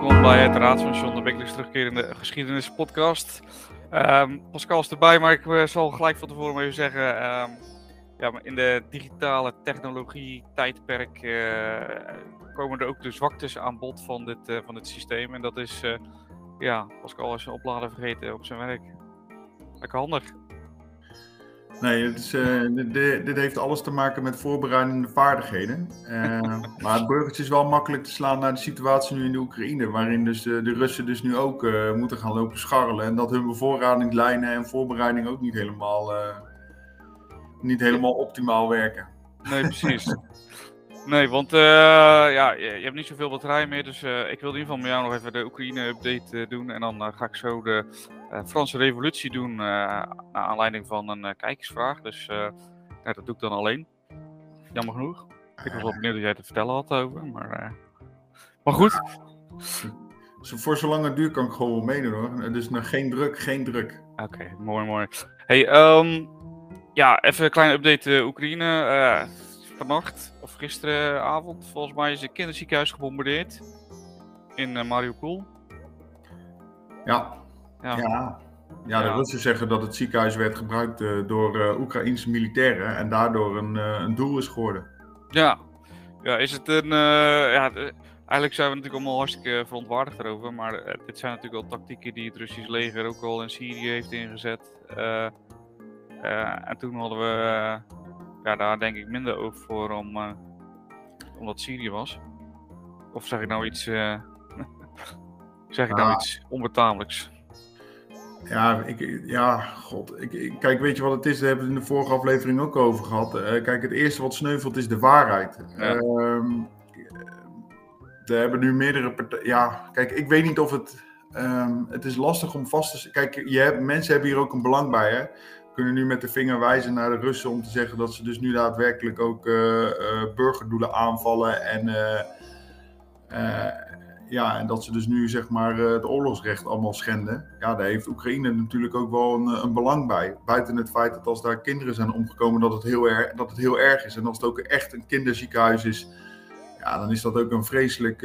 welkom bij het Raadspension, de wekelijks terugkerende geschiedenispodcast. Um, Pascal is erbij, maar ik uh, zal gelijk van tevoren even zeggen, um, ja, maar in de digitale technologie tijdperk uh, komen er ook de zwaktes aan bod van dit, uh, van dit systeem. En dat is, ja, Pascal is zijn oplader vergeten op zijn werk. Lekker handig. Nee, het is, uh, dit, dit, heeft alles te maken met voorbereidende vaardigheden. Uh, maar het burgertje is wel makkelijk te slaan naar de situatie nu in de Oekraïne, waarin dus de, de Russen dus nu ook uh, moeten gaan lopen scharrelen. En dat hun bevoorradingslijnen en voorbereiding ook niet helemaal, niet helemaal optimaal werken. Nee, precies. Nee, want ja, je, hebt niet zoveel batterij meer. Dus ik wil in ieder geval met jou nog even de Oekraïne-update doen. En dan ga ik zo de Franse revolutie doen. naar aanleiding van een kijkersvraag. Dus ja, dat doe ik dan alleen. Jammer genoeg. Ik was wel benieuwd dat jij te vertellen had over. Maar, maar goed. Voor zolang het duurt kan ik gewoon wel meedoen hoor. Dus nog geen druk, geen druk. Oké, okay, mooi, mooi. Hey, um, ja, even een kleine update Oekraïne. Vannacht, of gisteravond, volgens mij is het kinderziekenhuis gebombardeerd. In uh, Mariupol. Ja. Ja. ja. ja. de ja. Russen zeggen dat het ziekenhuis werd gebruikt door uh, Oekraïnse militairen en daardoor een, een doel is geworden. Ja, ja is het een. Ja, eigenlijk zijn we natuurlijk allemaal hartstikke verontwaardigd erover, maar dit zijn natuurlijk al tactieken die het Russisch leger ook al in Syrië heeft ingezet. en toen hadden we ja, daar denk ik minder over voor om, omdat Syrië was. Of zeg ik nou iets. zeg ik nou Ah. iets onbetamelijks? Ja, ik, ja, god. Ik, ik- kijk, weet je wat het is? Daar hebben we het in de vorige aflevering ook over gehad. Eh, kijk, het eerste wat sneuvelt is de waarheid. Ja. Ehm, er hebben nu meerdere partijen. Ja, kijk, ik weet niet of het. ehm, het is lastig om vast te. Kijk, je hebt, mensen hebben hier ook een belang bij. Hè? Kunnen nu met de vinger wijzen naar de Russen om te zeggen dat ze dus nu daadwerkelijk ook eh, eh, burgerdoelen aanvallen. En. eh, ja, en dat ze dus nu zeg maar het oorlogsrecht allemaal schenden. Ja, daar heeft Oekraïne natuurlijk ook wel een, een belang bij. Buiten het feit dat als daar kinderen zijn omgekomen, dat het, heel erg, dat het heel erg is. En als het ook echt een kinderziekenhuis is, ja, dan is dat ook een vreselijk.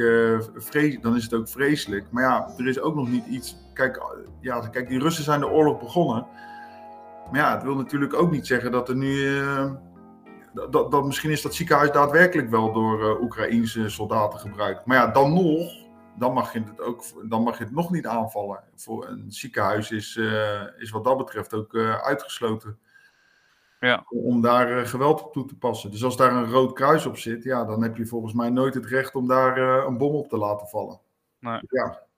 vrees, dan is het ook vreselijk. Maar ja, er is ook nog niet iets. Kijk, ja, kijk, die Russen zijn de oorlog begonnen. Maar ja, het wil natuurlijk ook niet zeggen dat er nu. eh, dat, dat, dat misschien is dat ziekenhuis daadwerkelijk wel door eh Oekraïense soldaten gebruikt. Maar ja, dan nog, dan mag je het, ook, dan mag je het nog niet aanvallen. Voor een ziekenhuis is, eh, is wat dat betreft ook uitgesloten. Ja. Om daar geweld op toe te passen. Dus als daar een rood kruis op zit, ja, dan heb je volgens mij nooit het recht om daar een bom op te laten vallen. Nee. Ja.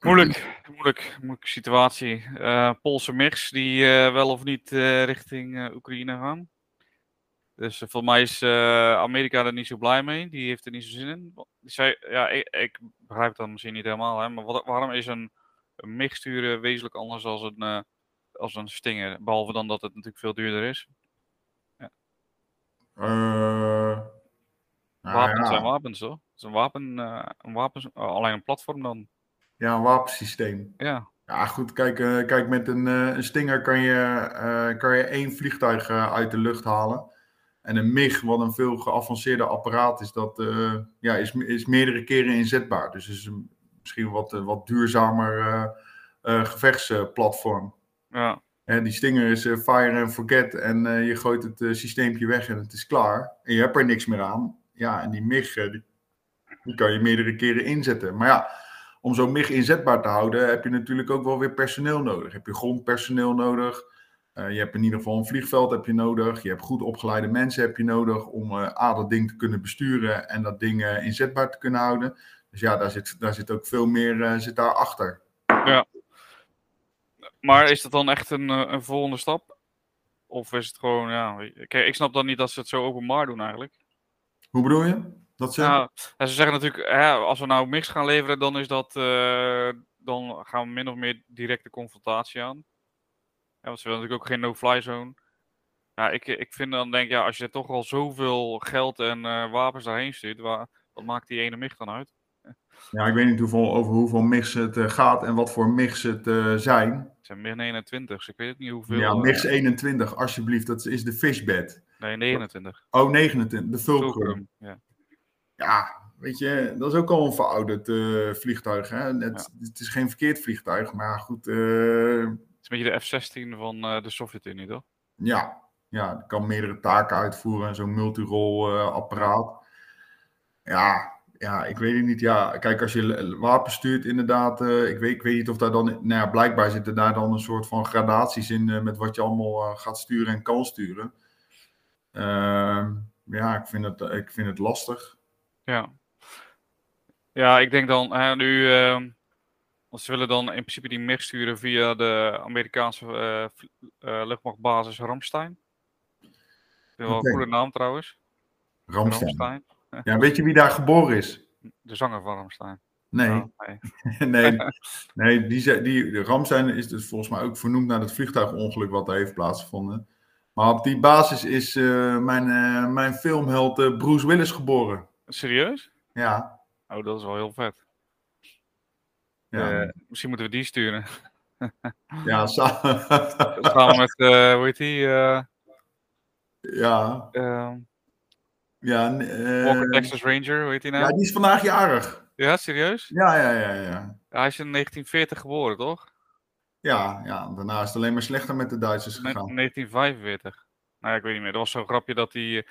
Moeilijk, moeilijk, moeilijke situatie. Eh Poolse MIGs die eh, wel of niet eh, richting Oekraïne gaan. Dus volgens mij is Amerika er niet zo blij mee. Die heeft er niet zo zin in. Zei, ja, ik, ik begrijp dat misschien niet helemaal, hè, maar wat, waarom is een, een sturen wezenlijk anders als een, als een Stinger? Behalve dan dat het natuurlijk veel duurder is. Eh, nou Wapens ja. zijn wapens, toch? Het is een wapen, een wapen oh, alleen een platform dan. Ja, een wapensysteem. Ja, Ja, goed, kijk, eh, kijk met een, eh, een Stinger kan je, eh, kan je één vliegtuig uit de lucht halen. En een MIG, wat een veel geavanceerder apparaat is, dat ja, is, is meerdere keren inzetbaar. Dus is een, misschien een wat, wat duurzamer gevechtsplatform. ja, En die Stinger is fire and forget en je gooit het systeempje weg en het is klaar. En je hebt er niks meer aan. Ja, en die MIG, die, die kan je meerdere keren inzetten. Maar ja, om zo'n MIG inzetbaar te houden heb je natuurlijk ook wel weer personeel nodig. Heb je grondpersoneel nodig. Eh, je hebt in ieder geval een vliegveld heb je nodig. Je hebt goed opgeleide mensen heb je nodig om eh A, dat ding te kunnen besturen en dat ding eh, inzetbaar te kunnen houden. Dus ja, daar zit, daar zit ook veel meer zit daar achter. Maar is dat dan echt een, een volgende stap? Of is het gewoon, ja... Kijk, ik snap dan niet dat ze het zo openbaar doen eigenlijk. Hoe bedoel je? Dat ze... Nou, ja, ze zeggen natuurlijk, hè, als we nou mix gaan leveren, dan is dat... eh, dan gaan we min of meer directe confrontatie aan. Ja, want ze willen natuurlijk ook geen no-fly zone. Ja, ik, ik vind dan, denk ja, als je toch al zoveel geld en eh, wapens daarheen stuurt, waar, wat maakt die ene MIG dan uit? Ja, ik weet niet hoeveel, over hoeveel MIGs het eh, gaat en wat voor MIGs het eh, zijn. Het zijn MIG 29, dus ik weet ook niet hoeveel... Ja, MIGs 21, alsjeblieft. Dat is de fishbed. Nee, 29. Oh, 29, de Fulcrum. Fulcrum, ja. Ja, weet je, dat is ook al een verouderd uh, vliegtuig. Hè? Het, het, is geen verkeerd vliegtuig, maar goed. Uh, het is een beetje de F-16 van uh, de Sovjet-Unie, toch? Ja, ja, het kan meerdere taken uitvoeren en zo'n multirol apparaat. Ja, ja, ik weet het niet. Ja, kijk, als je wapen stuurt, inderdaad. ik, weet, ik weet niet of daar dan. Nou ja, blijkbaar zitten daar dan een soort van gradaties in. met wat je allemaal gaat sturen en kan sturen. Ehm, ja, ik vind, het, ik vind het lastig. Ja. Ja, ik denk dan hè, nu. Uh, ze willen dan in principe die MIG sturen via de Amerikaanse uh, luchtmachtbasis Ramstein. Wel een goede naam trouwens. Ramstein. Ja, weet je wie daar geboren is? De zanger van Ramstein. Nee. Oh, nee. nee, nee die, die, Ramstein is dus volgens mij ook vernoemd naar het vliegtuigongeluk wat daar heeft plaatsgevonden. Maar op die basis is uh, mijn, uh, mijn filmheld uh, Bruce Willis geboren. Serieus? Ja. Oh, dat is wel heel vet. Ja. misschien moeten we die sturen. ja, samen. samen met, hoe heet die? ja. Ehm, ja. Walker Texas Ranger, hoe heet die nou? Ja, die is vandaag jarig. Ja, serieus? Ja, ja, ja, ja. Hij is in 1940 geboren, toch? Ja, ja, daarna is het alleen maar slechter met de Duitsers gegaan. 1945. Nou ja, ik weet niet meer. Er was zo'n grapje dat hij eh,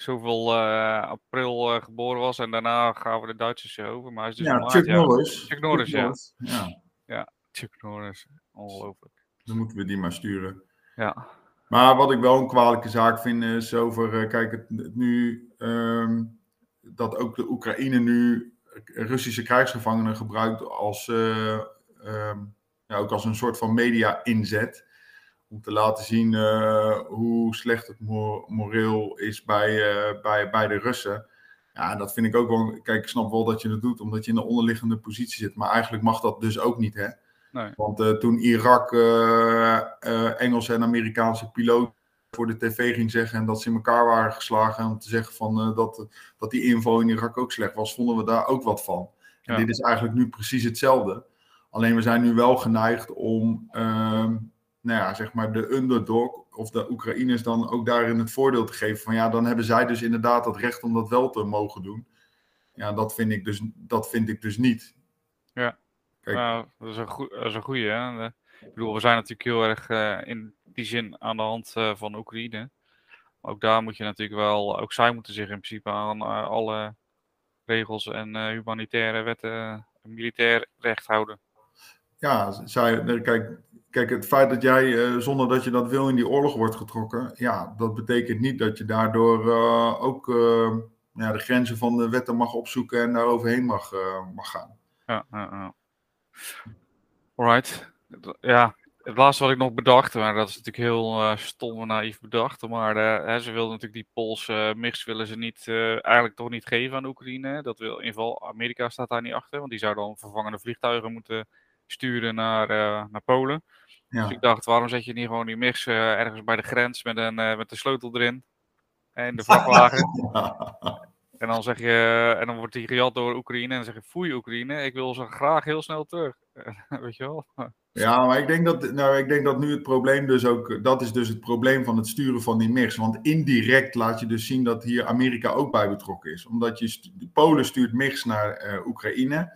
zoveel uh, april uh, geboren was en daarna gaven de Duitsers over. Maar hij is dus ja, Chuck Norris. Chuck Norris, ja. ja. Ja, Chuck Norris. Ongelooflijk. Dan moeten we die maar sturen. Ja. Maar wat ik wel een kwalijke zaak vind is over, kijk, het, nu, um, dat ook de Oekraïne nu Russische krijgsgevangenen gebruikt als, um, ja, ook als een soort van media inzet. Om te laten zien uh, hoe slecht het moreel is bij, uh, bij, bij de Russen. Ja, dat vind ik ook wel. Kijk, ik snap wel dat je dat doet, omdat je in een onderliggende positie zit. Maar eigenlijk mag dat dus ook niet, hè? Nee. Want uh, toen Irak Engelse en Amerikaanse piloten voor de tv ging zeggen en dat ze in elkaar waren geslagen. om te zeggen van, dat, dat die inval in Irak ook slecht was, vonden we daar ook wat van. En ja. dit is eigenlijk nu precies hetzelfde. Alleen we zijn nu wel geneigd om, ehm, nou ja, zeg maar de underdog of de Oekraïners dan ook daarin het voordeel te geven van ja, dan hebben zij dus inderdaad het recht om dat wel te mogen doen. Ja, dat vind ik dus, dat vind ik dus niet. Ja, Kijk. Nou, dat is een, goe dat is een goeie. Hè? Ik bedoel, we zijn natuurlijk heel erg uh, in die zin aan de hand uh, van Oekraïne. Maar ook daar moet je natuurlijk wel, ook zij moeten zich in principe aan uh, alle regels en humanitaire wetten en militair recht houden ja, zij, kijk, kijk, het feit dat jij uh, zonder dat je dat wil in die oorlog wordt getrokken, ja, dat betekent niet dat je daardoor uh, ook uh, ja, de grenzen van de wetten mag opzoeken en daar overheen mag, mag gaan. Ja, ja, ja. Alright. Ja, het laatste wat ik nog bedacht, maar dat is natuurlijk heel stom en naïef bedacht, maar hè, ze wilden natuurlijk die Poolse mix willen ze niet, eigenlijk toch niet geven aan Oekraïne. Dat wil in ieder geval, Amerika staat daar niet achter, want die zou dan vervangende vliegtuigen moeten sturen naar, naar Polen. Ja. Dus ik dacht, waarom zet je niet gewoon die mix uh, ergens bij de grens met, een, uh, met de sleutel erin en de vrachtwagen? en dan zeg je, en dan wordt die gejat door Oekraïne en dan zeg je, foei Oekraïne, ik wil ze graag heel snel terug. Weet je wel? Ja, maar ik denk, dat, nou, ik denk dat nu het probleem dus ook, dat is dus het probleem van het sturen van die mix. Want indirect laat je dus zien dat hier Amerika ook bij betrokken is. Omdat je, Polen stuurt mix naar Oekraïne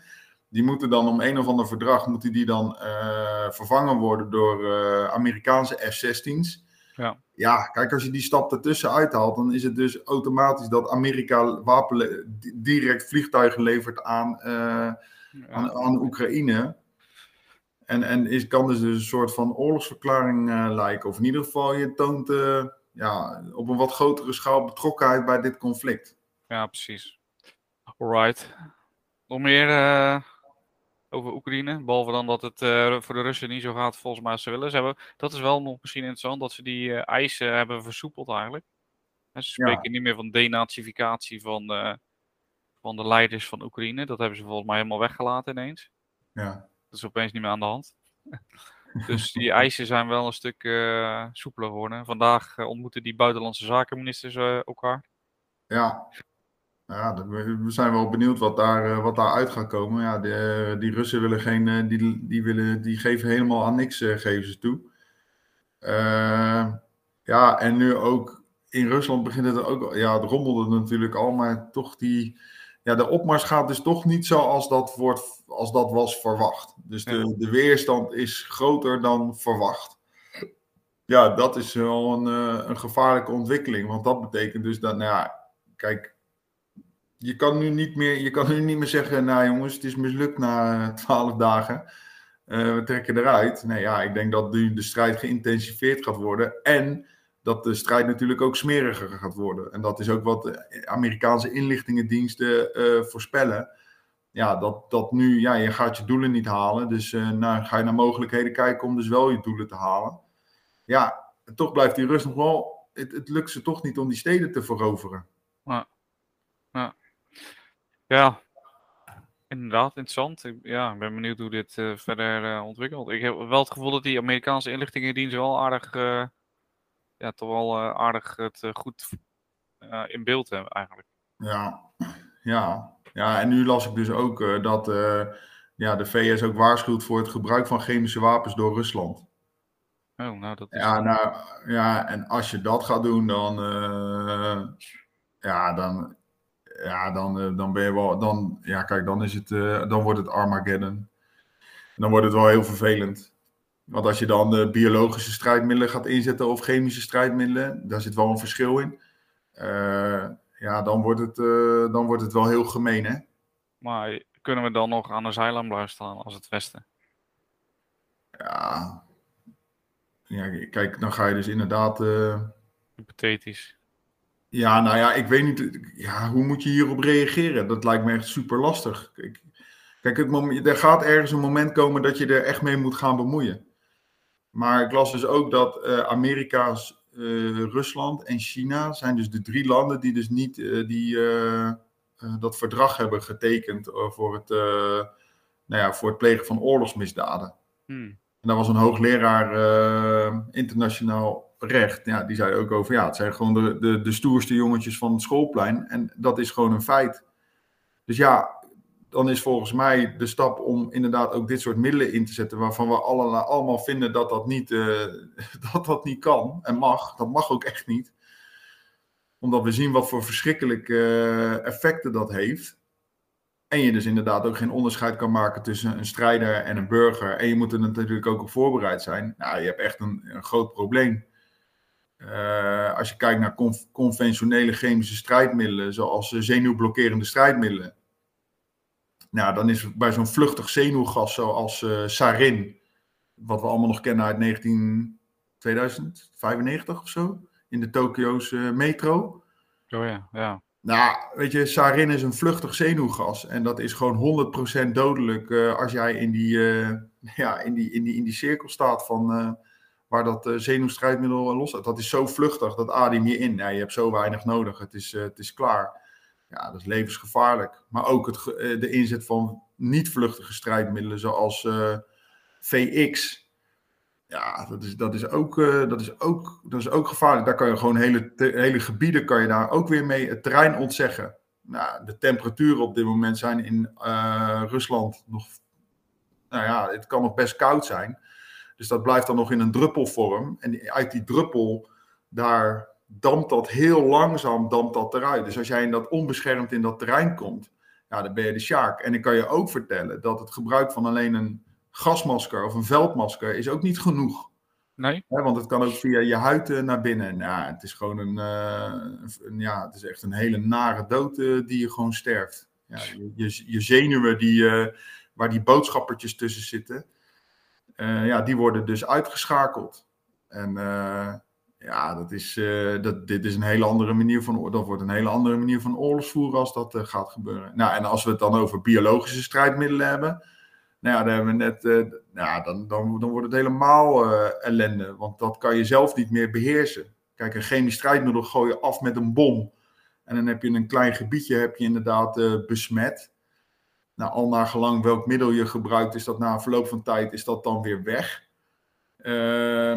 die moeten dan om een of ander verdrag moeten die dan uh, vervangen worden door uh, Amerikaanse F-16's. Ja. ja, kijk, als je die stap ertussen uithaalt, dan is het dus automatisch dat Amerika wapen direct vliegtuigen levert aan, uh, ja. aan, aan, Oekraïne. En, en is, kan dus, dus een soort van oorlogsverklaring lijken. Of in ieder geval, je toont ja, op een wat grotere schaal betrokkenheid bij dit conflict. Ja, precies. Alright. Nog meer over Oekraïne. Behalve dan dat het uh, voor de Russen niet zo gaat volgens mij als ze willen. Ze hebben, dat is wel nog misschien interessant dat ze die uh, eisen hebben versoepeld eigenlijk. En ze spreken ja. niet meer van denazificatie van de, van de leiders van Oekraïne. Dat hebben ze volgens mij helemaal weggelaten ineens. Ja. Dat is opeens niet meer aan de hand. dus die eisen zijn wel een stuk soepeler geworden. Vandaag ontmoeten die buitenlandse zakenministers elkaar. Ja, ja, we zijn wel benieuwd wat daar, eh, wat daar uit gaat komen. Ja, de, die Russen willen geen, eh, die, die, willen, die geven helemaal aan niks, geven ze toe. Uh, ja, en nu ook in Rusland begint het ook, ja, het rommelde natuurlijk al, maar toch die, ja, de opmars gaat dus toch niet zoals dat, wordt, als dat was verwacht. Dus de, de weerstand is groter dan verwacht. Ja, dat is wel een, eh, een gevaarlijke ontwikkeling. Want dat betekent dus dat, nou ja, kijk, je kan nu niet meer, je kan nu niet meer zeggen, nou jongens, het is mislukt na twaalf dagen. Uh, we trekken eruit. Nee, ja, ik denk dat nu de strijd geïntensiveerd gaat worden. En dat de strijd natuurlijk ook smeriger gaat worden. En dat is ook wat de Amerikaanse inlichtingendiensten uh, voorspellen. Ja, dat, dat nu, ja, je gaat je doelen niet halen. Dus uh, nou, ga je naar mogelijkheden kijken om dus wel je doelen te halen. Ja, toch blijft die rust nog wel. Het, het lukt ze toch niet om die steden te veroveren. Ja, ja. Ja inderdaad, interessant. Ik, ja, ik ben benieuwd hoe dit uh, verder ontwikkelt. Ik heb wel het gevoel dat die Amerikaanse inlichtingendiensten wel aardig ja, toch wel uh, aardig het uh, goed uh, in beeld hebben eigenlijk. Ja, ja. ja, en nu las ik dus ook dat ja, de VS ook waarschuwt voor het gebruik van chemische wapens door Rusland. Oh, nou dat is... Ja, nou, ja, en als je dat gaat doen, dan, ja, dan, ja, dan, dan ben je wel, dan, ja, kijk, dan is het, dan wordt het Armageddon. Dan wordt het wel heel vervelend. Want als je dan de biologische strijdmiddelen gaat inzetten of chemische strijdmiddelen, daar zit wel een verschil in. Uh, ja, dan wordt, het, dan wordt het wel heel gemeen, hè? Maar kunnen we dan nog aan de zijlijn blijven staan als het Westen? Ja. ja kijk, dan ga je dus inderdaad. Hypothetisch. Ja, nou ja, ik weet niet. Ja, hoe moet je hierop reageren? Dat lijkt me echt super lastig. Kijk, kijk het moment, er gaat ergens een moment komen dat je er echt mee moet gaan bemoeien. Maar ik las dus ook dat uh, Amerika's, uh, Rusland en China zijn dus de drie landen die dus niet uh, die, dat verdrag hebben getekend voor, het, nou ja, voor het plegen van oorlogsmisdaden. Hmm. En daar was een hoogleraar internationaal recht, ja, die zei ook over, ja, het zijn gewoon de, de, de stoerste jongetjes van het schoolplein en dat is gewoon een feit. Dus ja, dan is volgens mij de stap om inderdaad ook dit soort middelen in te zetten, waarvan we allemaal, allemaal vinden dat dat, niet, uh, dat dat niet kan en mag. Dat mag ook echt niet. Omdat we zien wat voor verschrikkelijke uh, effecten dat heeft. En je dus inderdaad ook geen onderscheid kan maken tussen een strijder en een burger. En je moet er natuurlijk ook op voorbereid zijn. Nou, je hebt echt een, een groot probleem. Uh, als je kijkt naar conventionele chemische strijdmiddelen, zoals zenuwblokkerende strijdmiddelen nou, dan is bij zo'n vluchtig zenuwgas zoals uh, sarin, wat we allemaal nog kennen uit 19, 2095 of zo, in de Tokio's metro. Oh ja, ja. Nou, weet je, sarin is een vluchtig zenuwgas en dat is gewoon 100% dodelijk uh, als jij in die, ja, in, die, in, die, in die cirkel staat van waar dat zenuwstrijdmiddel los staat. Dat is zo vluchtig, dat adem je in. Ja, je hebt zo weinig nodig, het is, het is klaar. Ja, dat is levensgevaarlijk. Maar ook het, eh, de inzet van niet-vluchtige strijdmiddelen zoals eh, VX. Ja, dat is, dat, is ook, uh, dat, is ook, dat is ook gevaarlijk. Daar kan je gewoon hele, hele gebieden kan je daar ook weer mee het terrein ontzeggen. Nou, de temperaturen op dit moment zijn in uh, Rusland nog. Nou ja, het kan nog best koud zijn. Dus dat blijft dan nog in een druppelvorm. En uit die druppel, daar dampt dat heel langzaam dampt dat eruit. Dus als jij in dat onbeschermd in dat terrein komt, ja, dan ben je de sjaak. En ik kan je ook vertellen dat het gebruik van alleen een gasmasker of een veldmasker is ook niet genoeg. Nee. want het kan ook via je huid eh, naar binnen. Ja, het is gewoon een, uh, een, ja, het is echt een hele nare dood uh, die je gewoon sterft. Ja, je, je, zenuwen die, waar die boodschappertjes tussen zitten, ja, die worden dus uitgeschakeld. En ja, dat is, dat, dit is een hele andere manier van, dat wordt een hele andere manier van oorlogsvoeren als dat gaat gebeuren. Nou, en als we het dan over biologische strijdmiddelen hebben, nou ja, dan hebben we net, uh, nou, dan, dan, dan wordt het helemaal ellende, want dat kan je zelf niet meer beheersen. Kijk, een chemisch strijdmiddel gooi je af met een bom. En dan heb je een klein gebiedje heb je inderdaad besmet. Nou, al naar gelang welk middel je gebruikt, is dat na een verloop van tijd is dat dan weer weg.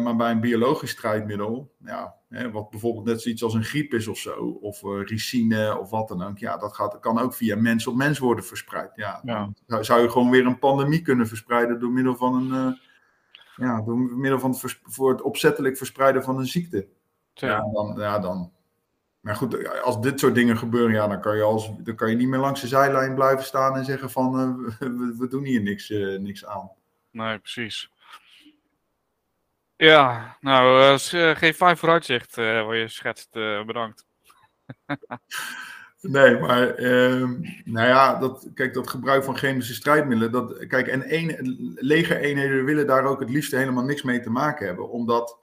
Maar bij een biologisch strijdmiddel, ja, hè, wat bijvoorbeeld net zoiets als een griep is of zo, of uh, ricine of wat dan ook, ja, dat gaat, kan ook via mens op mens worden verspreid. Ja, ja. Dan zou je gewoon weer een pandemie kunnen verspreiden door middel van een, uh, ja, door middel van het voor het opzettelijk verspreiden van een ziekte. Ja, ja dan, ja, dan, Maar goed, als dit soort dingen gebeuren, ja, dan kan je, als, dan kan je niet meer langs de zijlijn blijven staan en zeggen van uh, we, we, doen hier niks, niks aan. Nee, precies. Ja, nou, uh, geen fijn vooruitzicht waar je schetst. bedankt. nee, maar ehm, nou ja, dat, kijk, dat gebruik van chemische strijdmiddelen. Dat, kijk, en een, legereenheden willen daar ook het liefst helemaal niks mee te maken hebben. Omdat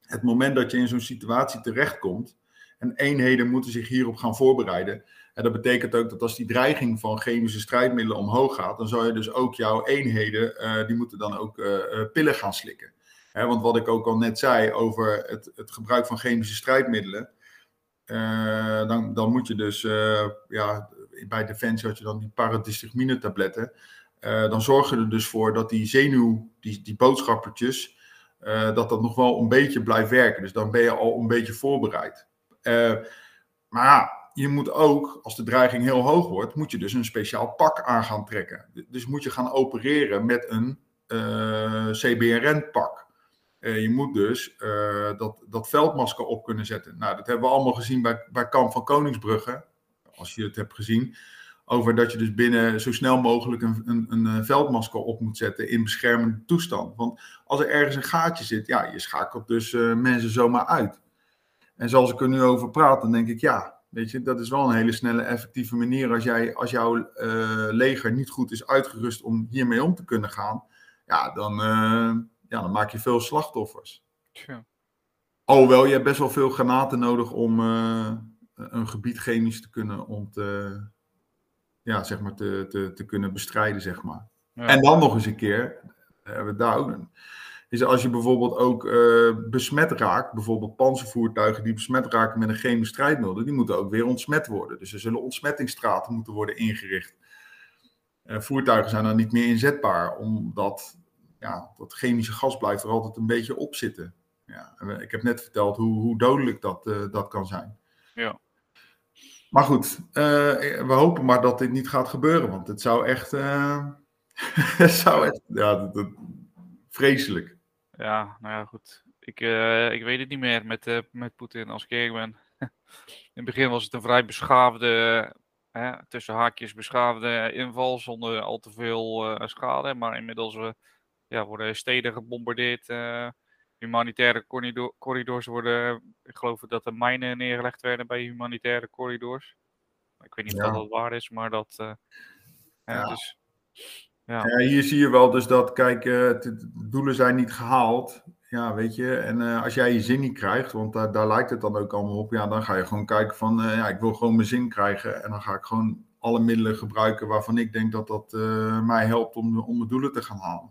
het moment dat je in zo'n situatie terechtkomt en eenheden moeten zich hierop gaan voorbereiden. En dat betekent ook dat als die dreiging van chemische strijdmiddelen omhoog gaat, dan zou je dus ook jouw eenheden, uh, die moeten dan ook uh, pillen gaan slikken. Want wat ik ook al net zei over het, het gebruik van chemische strijdmiddelen, uh, dan, dan moet je dus, ja, bij Defensie had je dan die paradystigmine tabletten. dan zorgen er dus voor dat die zenuw, die, die boodschappertjes, dat dat nog wel een beetje blijft werken. Dus dan ben je al een beetje voorbereid. Uh, maar ja, je moet ook, als de dreiging heel hoog wordt, moet je dus een speciaal pak aan gaan trekken. Dus moet je gaan opereren met een uh, eh, CBRN-pak. Eh, je moet dus dat, dat veldmasker op kunnen zetten. Nou, dat hebben we allemaal gezien bij, bij Kamp van Koningsbrugge, als je het hebt gezien. Over dat je dus binnen zo snel mogelijk een, een, een veldmasker op moet zetten in beschermende toestand. Want als er ergens een gaatje zit, ja, je schakelt dus mensen zomaar uit. En zoals ik er nu over praat, dan denk ik, ja, weet je, dat is wel een hele snelle, effectieve manier als, jij, als jouw leger niet goed is uitgerust om hiermee om te kunnen gaan. Ja, dan, ja, dan maak je veel slachtoffers. Ja. Alhoewel, je hebt best wel veel granaten nodig om uh, een gebied chemisch te kunnen ont, ja, zeg maar te, te, te kunnen bestrijden, zeg maar. Ja. En dan nog eens een keer, hebben we daar ook een is als je bijvoorbeeld ook uh, besmet raakt, bijvoorbeeld panzervoertuigen die besmet raken met een chemisch strijdmiddel, die moeten ook weer ontsmet worden. Dus er zullen ontsmettingsstraten moeten worden ingericht. Uh, voertuigen zijn dan niet meer inzetbaar, omdat ja, dat chemische gas blijft er altijd een beetje op zitten. Ja, ik heb net verteld hoe, hoe dodelijk dat, uh, dat kan zijn. Ja. Maar goed, we hopen maar dat dit niet gaat gebeuren, want het zou echt, het zou echt ja, dat, dat, vreselijk. Ja, nou ja, goed. Ik, ik weet het niet meer met, met Poetin als ik eerlijk ben. In het begin was het een vrij beschaafde, uh, tussen haakjes beschaafde inval zonder al te veel schade. Maar inmiddels ja, worden steden gebombardeerd. humanitaire corridor, corridors worden, ik geloof dat er mijnen neergelegd werden bij humanitaire corridors. Ik weet niet ja. of dat waar is, maar dat... ja. Dus, ja. ja. hier zie je wel dus dat, kijk, uh, de doelen zijn niet gehaald. Ja, weet je, en uh, als jij je zin niet krijgt, want daar, daar lijkt het dan ook allemaal op, ja, dan ga je gewoon kijken van, uh, ja, ik wil gewoon mijn zin krijgen en dan ga ik gewoon alle middelen gebruiken waarvan ik denk dat dat mij helpt om, om mijn doelen te gaan halen.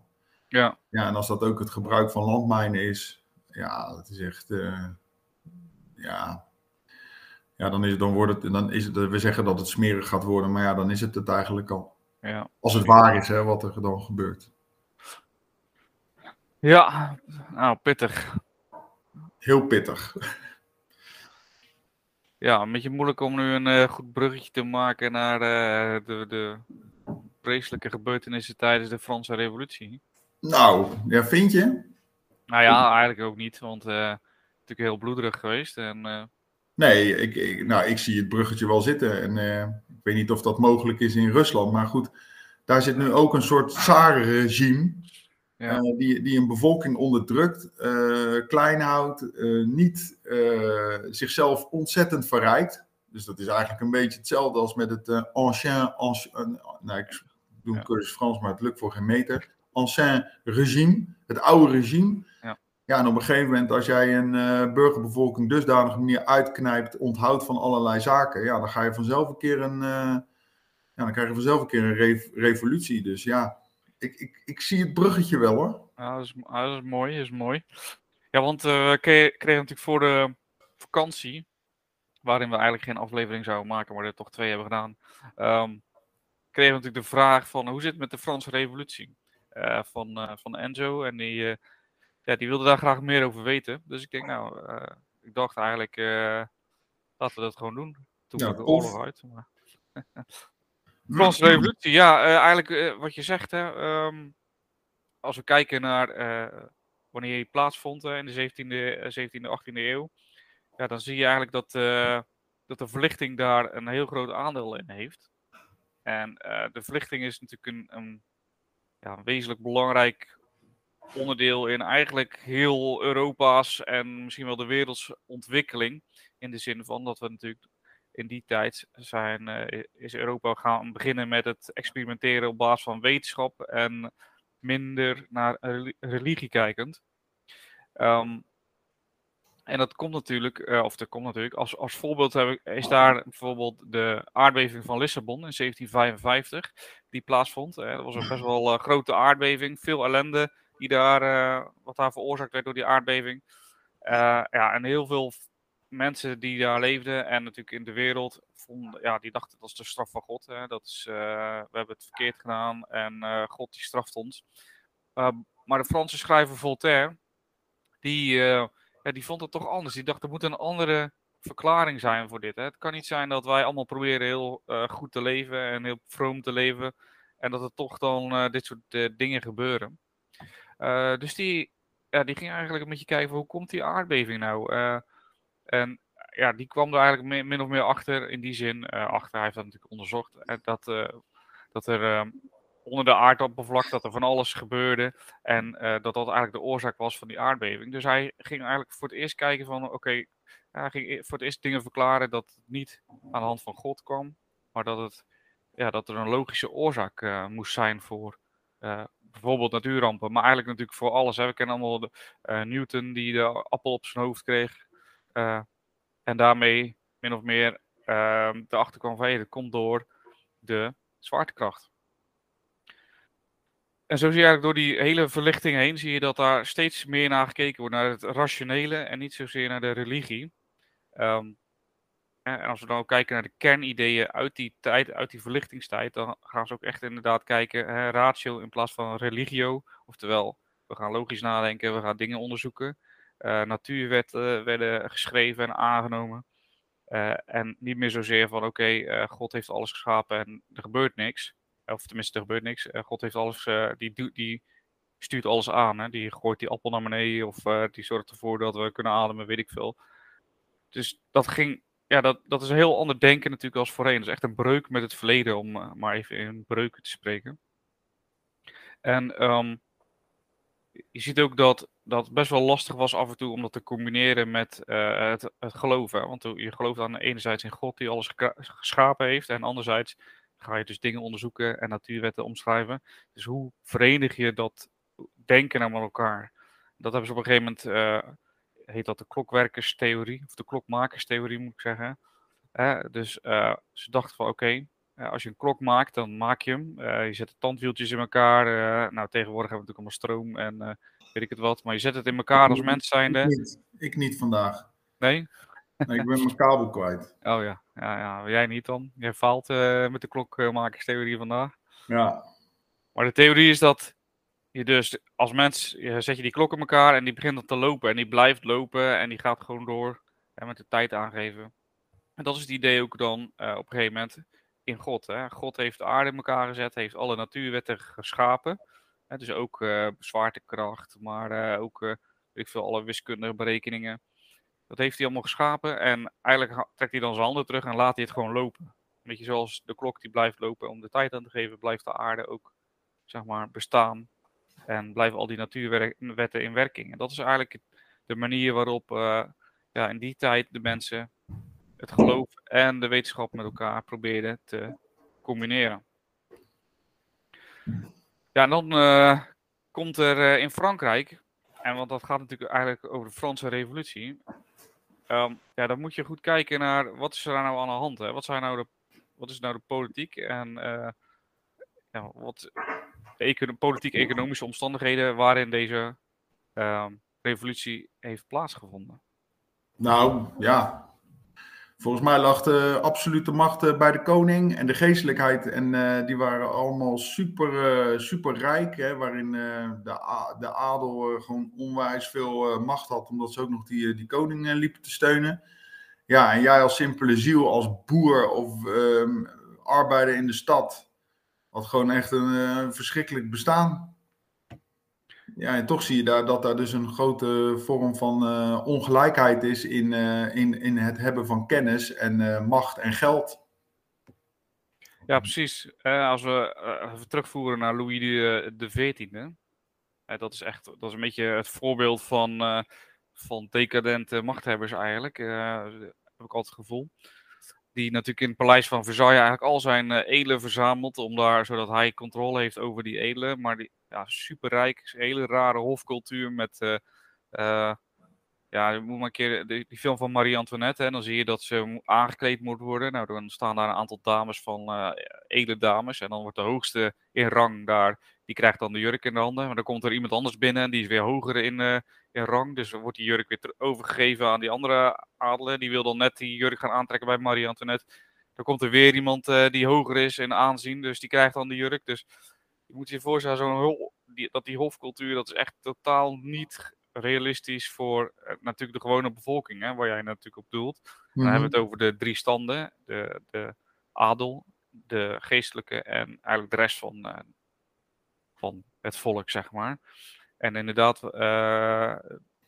Ja. Ja, en als dat ook het gebruik van landmijnen is, ja, dat is echt, ja, ja, dan, is, dan wordt het, dan is het, we zeggen dat het smerig gaat worden, maar ja, dan is het het eigenlijk al. Ja. Als het waar is, hè, wat er dan gebeurt. Ja, nou, pittig. Heel pittig. Ja, een beetje moeilijk om nu een uh, goed bruggetje te maken naar uh, de, de vreselijke gebeurtenissen tijdens de Franse Revolutie. Nou, ja, vind je? Nou ja, eigenlijk ook niet, want uh, natuurlijk heel bloederig geweest. En, Nee, ik, ik, nou, ik zie het bruggetje wel zitten. En uh, ik weet niet of dat mogelijk is in Rusland. Maar goed, daar zit nu ook een soort zarenregime. Ja. Die, die een bevolking onderdrukt, klein houdt, niet zichzelf ontzettend verrijkt. Dus dat is eigenlijk een beetje hetzelfde als met het ancien, ancien nou, ik doe een cursus Frans, maar het lukt voor geen meter. Ancien regime, het oude regime. Ja. Ja, en op een gegeven moment, als jij een uh, burgerbevolking dusdanig manier uitknijpt, onthoudt van allerlei zaken, ja, dan ga je vanzelf een keer een, uh, ja, dan krijg je vanzelf een keer een rev revolutie. Dus ja, ik, ik, ik zie het bruggetje wel hoor. Ja, dat is, dat is mooi, dat is mooi. Ja, want uh, we kregen natuurlijk voor de vakantie, waarin we eigenlijk geen aflevering zouden maken, maar er toch twee hebben gedaan, um, kregen we natuurlijk de vraag van hoe zit het met de Franse revolutie? Van, van Enzo en die ja, die wilde daar graag meer over weten. Dus ik denk, nou, uh, ik dacht eigenlijk, uh, laten we dat gewoon doen. Toen ja, de oorlog uit. Maar... Franse revolutie, ja, uh, eigenlijk wat je zegt, hè, um, als we kijken naar wanneer die plaatsvond in de 17e, 17e 18e eeuw. ja, dan zie je eigenlijk dat, dat de verlichting daar een heel groot aandeel in heeft. En de verlichting is natuurlijk een, een, ja, een wezenlijk belangrijk onderdeel in eigenlijk heel Europa's en misschien wel de werelds ontwikkeling. In de zin van dat we natuurlijk in die tijd zijn, uh, is Europa gaan beginnen met het experimenteren op basis van wetenschap en minder naar religie kijkend. Ehm, en dat komt natuurlijk, uh, of dat komt natuurlijk, als, als voorbeeld heb ik, is daar bijvoorbeeld de aardbeving van Lissabon in 1755, die plaatsvond. Uh, dat was een best wel grote aardbeving, veel ellende die daar, wat daar veroorzaakt werd door die aardbeving. ja, en heel veel mensen die daar leefden en natuurlijk in de wereld, vonden, ja, die dachten dat is de straf van God. Hè. Dat is, we hebben het verkeerd gedaan en God die straft ons. Uh, maar de Franse schrijver Voltaire, die, ja, die vond het toch anders. Die dacht er moet een andere verklaring zijn voor dit. Hè. Het kan niet zijn dat wij allemaal proberen heel goed te leven en heel vroom te leven. En dat er toch dan dit soort dingen gebeuren. dus die, ja, die ging eigenlijk een beetje kijken hoe komt die aardbeving nou? En ja, die kwam er eigenlijk min of meer achter, in die zin, achter, hij heeft dat natuurlijk onderzocht, dat, dat er ehm, onder de aardoppervlak dat er van alles gebeurde en dat dat eigenlijk de oorzaak was van die aardbeving. Dus hij ging eigenlijk voor het eerst kijken van, oké, hij ging e-, voor het eerst dingen verklaren dat het niet aan de hand van God kwam, maar dat, het, ja, dat er een logische oorzaak moest zijn voor bijvoorbeeld natuurrampen, maar eigenlijk natuurlijk voor alles. Hè. We kennen allemaal de, Newton die de appel op zijn hoofd kreeg. En daarmee min of meer uh, erachter kwam van komt door de zwaartekracht. En zo zie je eigenlijk door die hele verlichting heen, zie je dat daar steeds meer naar gekeken wordt, naar het rationele en niet zozeer naar de religie. Um, en als we dan ook kijken naar de kernideeën uit die tijd, uit die verlichtingstijd, dan gaan ze ook echt inderdaad kijken, hè, ratio in plaats van religio. Oftewel, we gaan logisch nadenken, we gaan dingen onderzoeken. Uh, natuurwetten werden geschreven en aangenomen. Uh, en niet meer zozeer van oké, God heeft alles geschapen en er gebeurt niks. Of tenminste, er gebeurt niks. God heeft alles, die, die stuurt alles aan. Hè? Die gooit die appel naar beneden of die zorgt ervoor dat we kunnen ademen, weet ik veel. Dus dat ging, ja, dat, dat is een heel ander denken natuurlijk als voorheen. Dat is echt een breuk met het verleden, om maar even in breuken te spreken. En um, je ziet ook dat dat best wel lastig was af en toe om dat te combineren met het, het geloven. Want je gelooft aan enerzijds in God die alles geschapen heeft. En anderzijds ga je dus dingen onderzoeken en natuurwetten omschrijven. Dus hoe verenig je dat denken nou met elkaar? Dat hebben ze op een gegeven moment, uh, heet dat de klokwerkerstheorie, of de klokmakerstheorie moet ik zeggen. Uh, dus ze dachten van oké, okay, als je een klok maakt, dan maak je hem. je zet de tandwieltjes in elkaar. nou, tegenwoordig hebben we natuurlijk allemaal stroom en weet ik het wat. Maar je zet het in elkaar als mens zijnde. Ik niet, ik niet vandaag. Nee? Nee? Ik ben mijn kabel kwijt. Oh ja, ja, ja. jij niet dan? Jij faalt uh, met de klokmakerstheorie vandaag. Ja. Maar de theorie is dat je dus als mens je zet je die klok in elkaar en die begint dan te lopen. En die blijft lopen en die gaat gewoon door en met de tijd aangeven. En dat is het idee ook dan uh, op een gegeven moment in God. Hè? God heeft de aarde in elkaar gezet, heeft alle natuurwetten geschapen dus ook uh, zwaartekracht, maar ook ik veel, alle wiskundige berekeningen. Dat heeft hij allemaal geschapen en eigenlijk trekt hij dan zijn handen terug en laat hij het gewoon lopen. Weet je, zoals de klok die blijft lopen om de tijd aan te geven, blijft de aarde ook zeg maar, bestaan. En blijven al die natuurwetten in werking. En dat is eigenlijk de manier waarop ja, in die tijd de mensen het geloof en de wetenschap met elkaar probeerden te combineren. Ja, en dan uh, komt er uh, in Frankrijk, en want dat gaat natuurlijk eigenlijk over de Franse revolutie. Um, ja, dan moet je goed kijken naar wat is er nou aan de hand. Hè? Wat, zijn nou de, wat is nou de politiek en uh, ja, wat de politiek-economische omstandigheden waarin deze um, revolutie heeft plaatsgevonden? Nou ja, Volgens mij lag de absolute macht eh, bij de koning en de geestelijkheid. En uh, die waren allemaal super, uh, super rijk. Hè, waarin de, de adel gewoon onwijs veel macht had. Omdat ze ook nog die, die koning liepen te steunen. Ja, en jij als simpele ziel, als boer of um, arbeider in de stad. Had gewoon echt een verschrikkelijk bestaan. Ja, en toch zie je daar dat daar dus een grote vorm van uh, ongelijkheid is in, uh, in, in het hebben van kennis en uh, macht en geld. Ja, precies. als we even terugvoeren naar Louis de XIV. dat is echt dat is een beetje het voorbeeld van, van decadente machthebbers eigenlijk. heb ik altijd het gevoel. Die natuurlijk in het paleis van Versailles eigenlijk al zijn edelen verzamelt. Om daar, zodat hij controle heeft over die edelen. Maar die, ja, superrijk, hele rare hofcultuur met... Uh, ja, je moet maar een keer die, film van Marie Antoinette, hè, dan zie je dat ze aangekleed moet worden. Nou, dan staan daar een aantal dames van uh, edele dames. En dan wordt de hoogste in rang daar, die krijgt dan de jurk in de handen. Maar dan komt er iemand anders binnen en die is weer hoger in, in rang. Dus wordt die jurk weer overgegeven aan die andere adelen. Die wil dan net die jurk gaan aantrekken bij Marie Antoinette. Dan komt er weer iemand die hoger is in aanzien, dus die krijgt dan de jurk. Dus je moet je voorstellen, zo'n die, dat die hofcultuur, dat is echt totaal niet realistisch voor uh, natuurlijk de gewone bevolking, hè, waar jij natuurlijk op doelt. Mm -hmm. Dan hebben we het over de drie standen, de, de adel, de geestelijke en eigenlijk de rest van, uh, van het volk, zeg maar. En inderdaad, uh,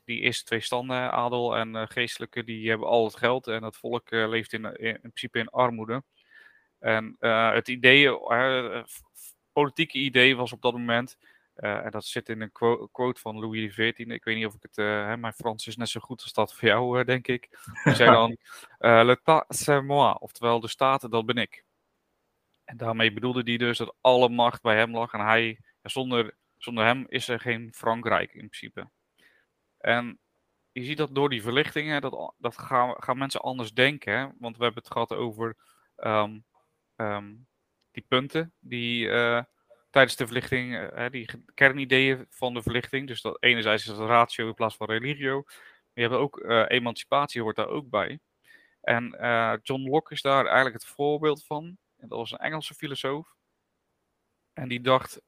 die eerste twee standen, adel en geestelijke, die hebben al het geld en het volk leeft in, in, in, principe in armoede. En het idee, politieke idee was op dat moment uh, en dat zit in een quote, quote van Louis XIV. Ik weet niet of ik het. Uh, hè, mijn Frans is net zo goed als dat voor jou, uh, denk ik. Die zei dan: Le c'est moi. Oftewel, de staat, dat ben ik. En daarmee bedoelde hij dus dat alle macht bij hem lag. En hij, zonder, zonder hem is er geen Frankrijk in principe. En je ziet dat door die verlichtingen, dat, dat gaan, gaan mensen anders denken. Hè? Want we hebben het gehad over um, um, die punten die tijdens de verlichting, uh, die kernideeën van de verlichting. Dus dat enerzijds is dat ratio in plaats van religio. Maar je hebt ook uh, emancipatie hoort daar ook bij. En John Locke is daar eigenlijk het voorbeeld van. En dat was een Engelse filosoof. En die dacht,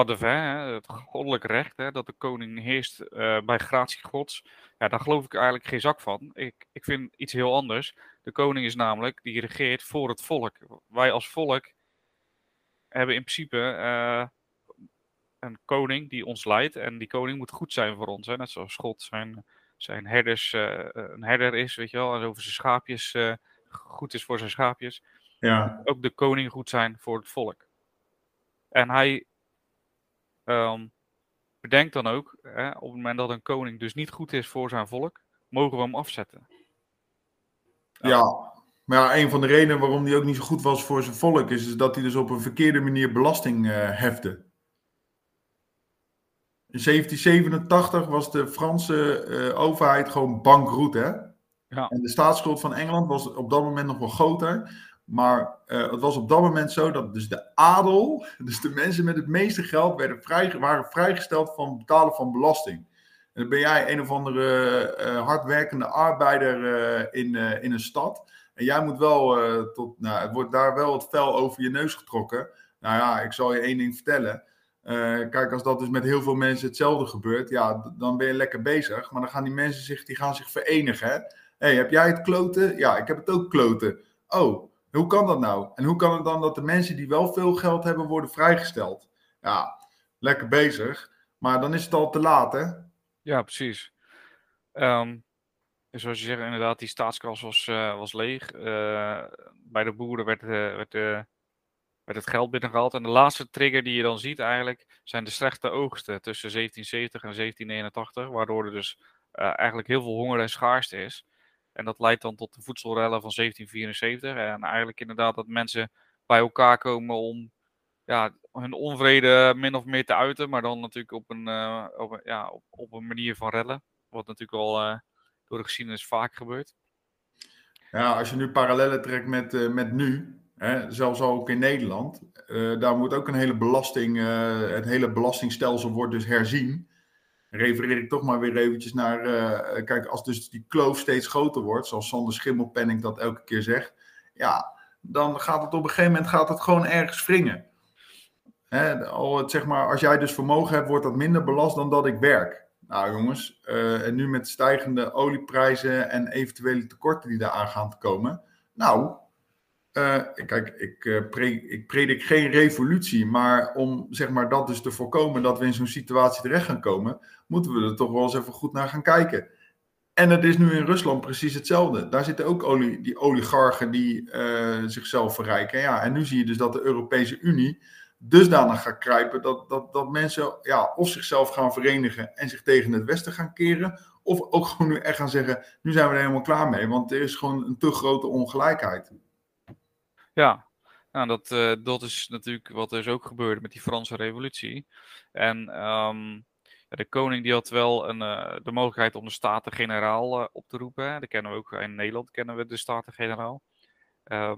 de vin, het goddelijk recht, hè, dat de koning heerst bij gratie gods. Ja, daar geloof ik eigenlijk geen zak van. Ik, ik vind iets heel anders. De koning is namelijk, die regeert voor het volk. Wij als volk hebben in principe uh, een koning die ons leidt. En die koning moet goed zijn voor ons. Hè? Net zoals God zijn, zijn herders, uh, een herder is, weet je wel. En over zijn schaapjes goed is voor zijn schaapjes. Ja. Ook de koning goed zijn voor het volk. En hij um, bedenkt dan ook, hè, op het moment dat een koning dus niet goed is voor zijn volk, mogen we hem afzetten. Ja, maar ja, een van de redenen waarom hij ook niet zo goed was voor zijn volk is, is dat hij dus op een verkeerde manier belasting uh, hefte. In 1787 was de Franse uh, overheid gewoon bankroet, hè? Ja. En de staatsschuld van Engeland was op dat moment nog wel groter. Maar uh, het was op dat moment zo dat dus de adel, dus de mensen met het meeste geld, werden vrij, waren vrijgesteld van betalen van belasting. En dan ben jij een of andere hardwerkende arbeider in, in een stad. En jij moet wel tot, nou, het wordt daar wel het vel over je neus getrokken. Nou ja, ik zal je één ding vertellen. Kijk, als dat dus met heel veel mensen hetzelfde gebeurt, ja, dan ben je lekker bezig. Maar dan gaan die mensen zich, die gaan zich verenigen. Hé, hey, heb jij het kloten? Ja, ik heb het ook kloten. Oh, hoe kan dat nou? En hoe kan het dan dat de mensen die wel veel geld hebben, worden vrijgesteld? Ja, lekker bezig. Maar dan is het al te laat, hè? Ja, precies. Um, dus zoals je zegt, inderdaad, die staatskas was, uh, was leeg. Uh, bij de boeren werd, werd, werd, het geld binnengehaald. En de laatste trigger die je dan ziet eigenlijk, zijn de slechte oogsten tussen 1770 en 1781. Waardoor er dus eigenlijk heel veel honger en schaarste is. En dat leidt dan tot de voedselrellen van 1774. En eigenlijk inderdaad dat mensen bij elkaar komen om ja, hun onvrede min of meer te uiten. Maar dan natuurlijk op een, op, ja, op, op, een manier van rellen. Wat natuurlijk al door de geschiedenis vaak gebeurt. Ja, als je nu parallellen trekt met, uh, met nu, hè, zelfs ook in Nederland, daar moet ook een hele belasting, het hele belastingstelsel wordt dus herzien. Refereer ik toch maar weer eventjes naar, kijk, als dus die kloof steeds groter wordt, zoals Sander Schimmelpenning dat elke keer zegt, ja, dan gaat het op een gegeven moment gaat het gewoon ergens wringen. Hè, al, zeg maar, als jij dus vermogen hebt, wordt dat minder belast dan dat ik werk. Nou jongens, uh, en nu met stijgende olieprijzen en eventuele tekorten die daar aan gaan te komen. Nou, Uh, kijk, ik, predik, ik, predik geen revolutie, maar om zeg maar, dat dus te voorkomen dat we in zo'n situatie terecht gaan komen, moeten we er toch wel eens even goed naar gaan kijken. En het is nu in Rusland precies hetzelfde. Daar zitten ook olie, die oligarchen die uh, zichzelf verrijken. Ja, en nu zie je dus dat de Europese Unie dusdanig gaat kruipen dat, dat, dat mensen ja, of zichzelf gaan verenigen en zich tegen het Westen gaan keren, of ook gewoon nu echt gaan zeggen, nu zijn we er helemaal klaar mee, want er is gewoon een te grote ongelijkheid. Ja, nou, dat, uh, dat is natuurlijk wat er is ook gebeurde met die Franse revolutie. En um, de koning die had wel een, uh, de mogelijkheid om de Staten-Generaal uh, op te roepen. Dat kennen we ook in Nederland, kennen we de Staten-Generaal. Uh,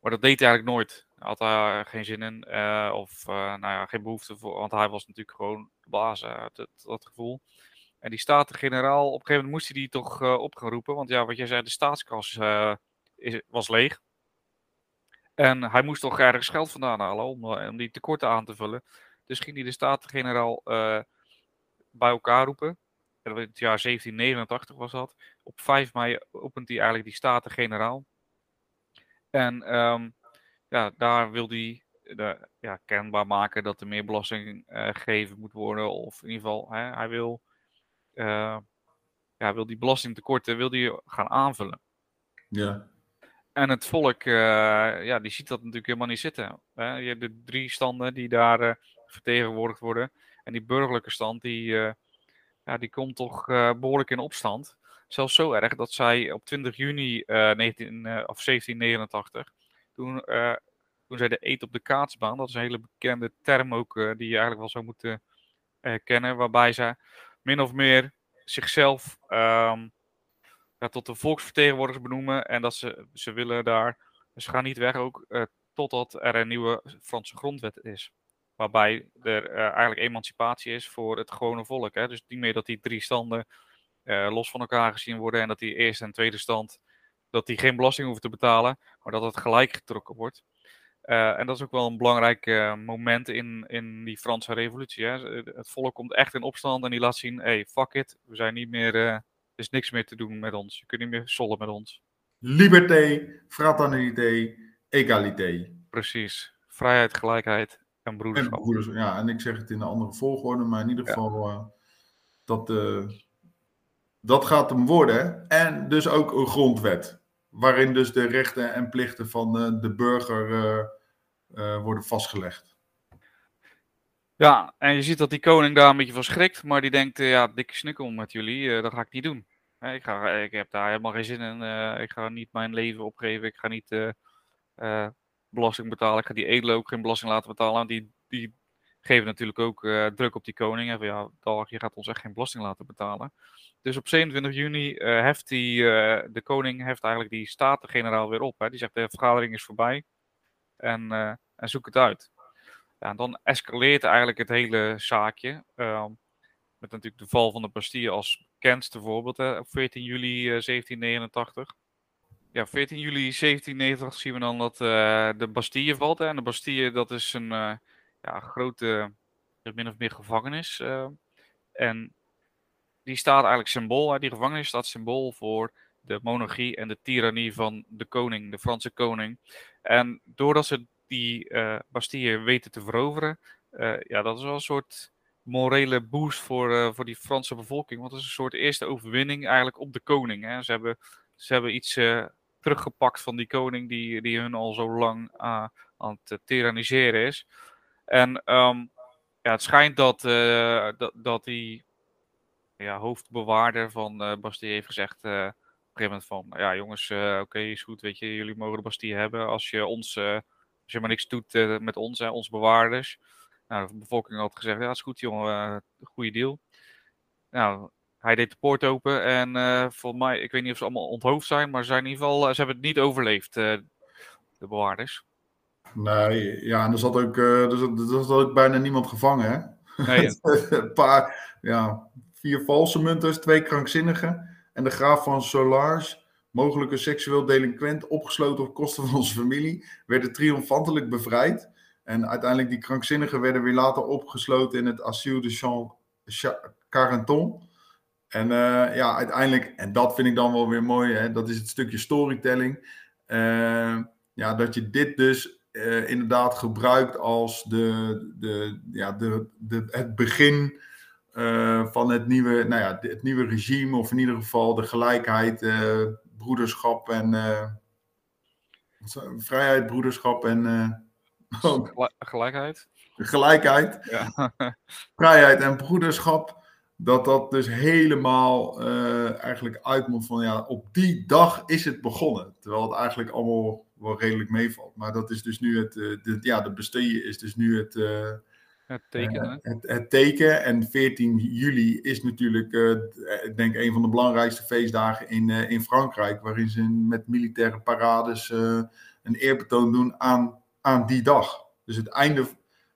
maar dat deed hij eigenlijk nooit. Hij had daar geen zin in. of nou ja, geen behoefte voor. Want hij was natuurlijk gewoon de baas. Dat, dat, gevoel. En die Staten-Generaal, op een gegeven moment moest hij die toch opgeroepen. Want ja, wat jij zei, de staatskas is, was leeg. En hij moest toch ergens geld vandaan halen om, om die tekorten aan te vullen. Dus ging hij de Staten-Generaal bij elkaar roepen. En in het jaar 1789 was dat. Op 5 mei opent hij eigenlijk die Staten-Generaal. En um, ja, daar wil hij de, ja, kenbaar maken dat er meer belasting uh, gegeven moet worden. Of in ieder geval, hè, hij wil, ja, wil die belastingtekorten wil die gaan aanvullen. Ja. En het volk, uh, ja, die ziet dat natuurlijk helemaal niet zitten. Hè? Je hebt de drie standen die daar vertegenwoordigd worden. En die burgerlijke stand, die, uh, ja, die komt toch uh, behoorlijk in opstand. Zelfs zo erg dat zij op 20 juni uh, 19, of 1789, toen, toen zij de eet op de kaatsbaan, dat is een hele bekende term ook, die je eigenlijk wel zou moeten kennen, waarbij ze min of meer zichzelf um, tot de volksvertegenwoordigers benoemen en dat ze, ze willen daar, ze gaan niet weg ook totdat er een nieuwe Franse grondwet is. Waarbij er uh, eigenlijk emancipatie is voor het gewone volk. Hè? Dus niet meer dat die drie standen uh, los van elkaar gezien worden. En dat die eerste en tweede stand dat die geen belasting hoeven te betalen. Maar dat het gelijk getrokken wordt. Uh, en dat is ook wel een belangrijk moment in, in die Franse revolutie. Hè? Het volk komt echt in opstand en die laat zien: hey, fuck it. We zijn niet meer. Er is niks meer te doen met ons. Je kunt niet meer sollen met ons. Liberté, fraternité, egalité. Precies. Vrijheid, gelijkheid en broederschap. En broeders, ja, en ik zeg het in een andere volgorde, maar in ieder geval uh, dat, uh, dat gaat hem worden. En dus ook een grondwet, waarin dus de rechten en plichten van uh, de burger worden vastgelegd. Ja, en je ziet dat die koning daar een beetje van schrikt, maar die denkt, ja, dikke snikkel met jullie, dat ga ik niet doen. Ik, ga, ik heb daar helemaal geen zin in, ik ga niet mijn leven opgeven, ik ga niet belasting betalen. Ik ga die edelen ook geen belasting laten betalen. Die, die geven natuurlijk ook druk op die koning. Van ja, dag, je gaat ons echt geen belasting laten betalen. Dus op 27 juni uh, heft die, de koning heft eigenlijk die staten-generaal weer op. Hè. Die zegt de vergadering is voorbij en, en zoek het uit. Dan escaleert eigenlijk het hele zaakje. Ehm, met natuurlijk de val van de Bastille als bekendste voorbeeld hè, op 14 juli 1789 ja, 14 juli 1790 zien we dan dat uh, de Bastille valt. En de Bastille, dat is een uh, ja, grote, min of meer gevangenis. Uh, en die staat eigenlijk symbool, hè. die gevangenis staat symbool voor de monarchie en de tirannie van de koning, de Franse koning. En doordat ze die Bastille weten te veroveren, ja, dat is wel een soort morele boost voor, voor die Franse bevolking. Want het is een soort eerste overwinning eigenlijk op de koning. Hè. Ze, hebben, ze hebben iets teruggepakt van die koning die, die hun al zo lang aan het tyranniseren is. En um, ja, het schijnt dat, dat, dat die ja, hoofdbewaarder van uh, Bastille heeft gezegd op een gegeven moment van, ja jongens, oké, is goed, weet je, jullie mogen de Bastille hebben als je ons, als je maar niks doet met ons, hè, onze bewaarders. Nou, de bevolking had gezegd, ja, is goed jongen, goede deal. Nou, hij deed de poort open en uh, volgens mij, ik weet niet of ze allemaal onthoofd zijn, maar ze, zijn in ieder geval, eh, ze hebben het niet overleefd, de bewaarders. Nee, ja, en er zat ook, er, zat, er zat ook bijna niemand gevangen, hè? Nee, een paar, ja, vier valse munters, twee krankzinnigen en de graaf van Solars, mogelijke seksueel delinquent, opgesloten op kosten van onze familie, werden triomfantelijk bevrijd. En uiteindelijk die krankzinnigen werden weer later opgesloten in het asiel de Champ Carenton. En uh, ja, uiteindelijk, en dat vind ik dan wel weer mooi, hè, dat is het stukje storytelling. Uh, ja, dat je dit dus uh, inderdaad gebruikt als de, de, ja, de, de, het begin van het nieuwe, nou ja, het nieuwe regime, of in ieder geval de gelijkheid, broederschap en vrijheid, broederschap en gelijkheid. Gelijkheid, ja. vrijheid en broederschap dat dat dus helemaal uh, eigenlijk uitmondt van ja, op die dag is het begonnen. Terwijl het eigenlijk allemaal wel redelijk meevalt. Maar dat is dus nu het, uh, ja, de besteden is dus nu het, uh, het teken. Het, het, teken. En 14 juli is natuurlijk, ik denk, een van de belangrijkste feestdagen in, in Frankrijk. Waarin ze met militaire parades een eerbetoon doen aan, aan die dag. Dus het einde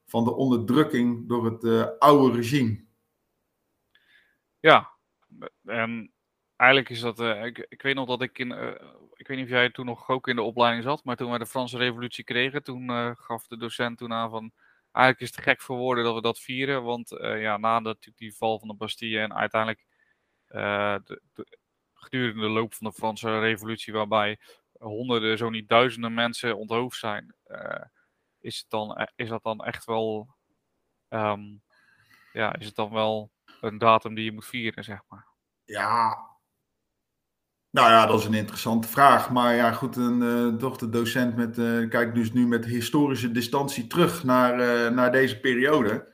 van de onderdrukking door het oude regime. Ja, en eigenlijk is dat. Uh, ik, ik weet nog dat ik in. Uh, ik weet niet of jij toen nog ook in de opleiding zat, maar toen we de Franse Revolutie kregen, toen gaf de docent toen aan van. Eigenlijk is het gek voor woorden dat we dat vieren, want ja, na de, die val van de Bastille en uiteindelijk de, de, gedurende de loop van de Franse Revolutie, waarbij honderden, zo niet duizenden mensen onthoofd zijn, is, het dan, is dat dan echt wel. Um, ja, is het dan wel een datum die je moet vieren, zeg maar? Ja. Nou ja, dat is een interessante vraag. Maar ja, goed, een uh, dochter docent met, uh, kijkt dus nu met historische distantie terug naar, uh, naar deze periode.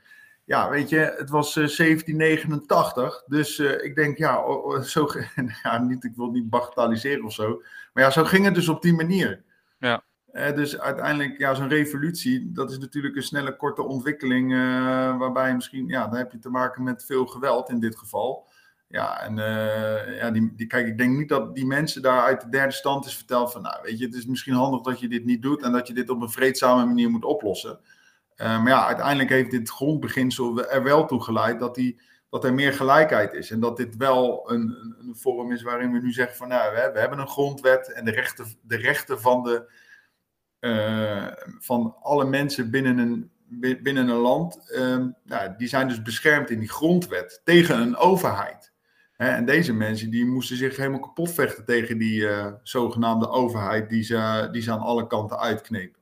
Ja, weet je, het was 1789. Dus ik denk, ja, zo, ja niet, ik wil niet bagatelliseren of zo. Maar ja, zo ging het dus op die manier. Ja. Dus uiteindelijk, ja, zo'n revolutie, dat is natuurlijk een snelle, korte ontwikkeling. Waarbij misschien, ja, dan heb je te maken met veel geweld in dit geval. Ja, en uh, ja, die, die, kijk, ik denk niet dat die mensen daar uit de derde stand is verteld van, nou, weet je, het is misschien handig dat je dit niet doet en dat je dit op een vreedzame manier moet oplossen. maar ja, uiteindelijk heeft dit grondbeginsel er wel toe geleid dat, die, dat er meer gelijkheid is. En dat dit wel een, een vorm is waarin we nu zeggen van, nou, we, hebben een grondwet en de rechten, de rechten van de uh, van alle mensen binnen een, binnen een land, uh, nou, die zijn dus beschermd in die grondwet tegen een overheid. En deze mensen die moesten zich helemaal kapot vechten tegen die uh, zogenaamde overheid die ze, die ze aan alle kanten uitkneep.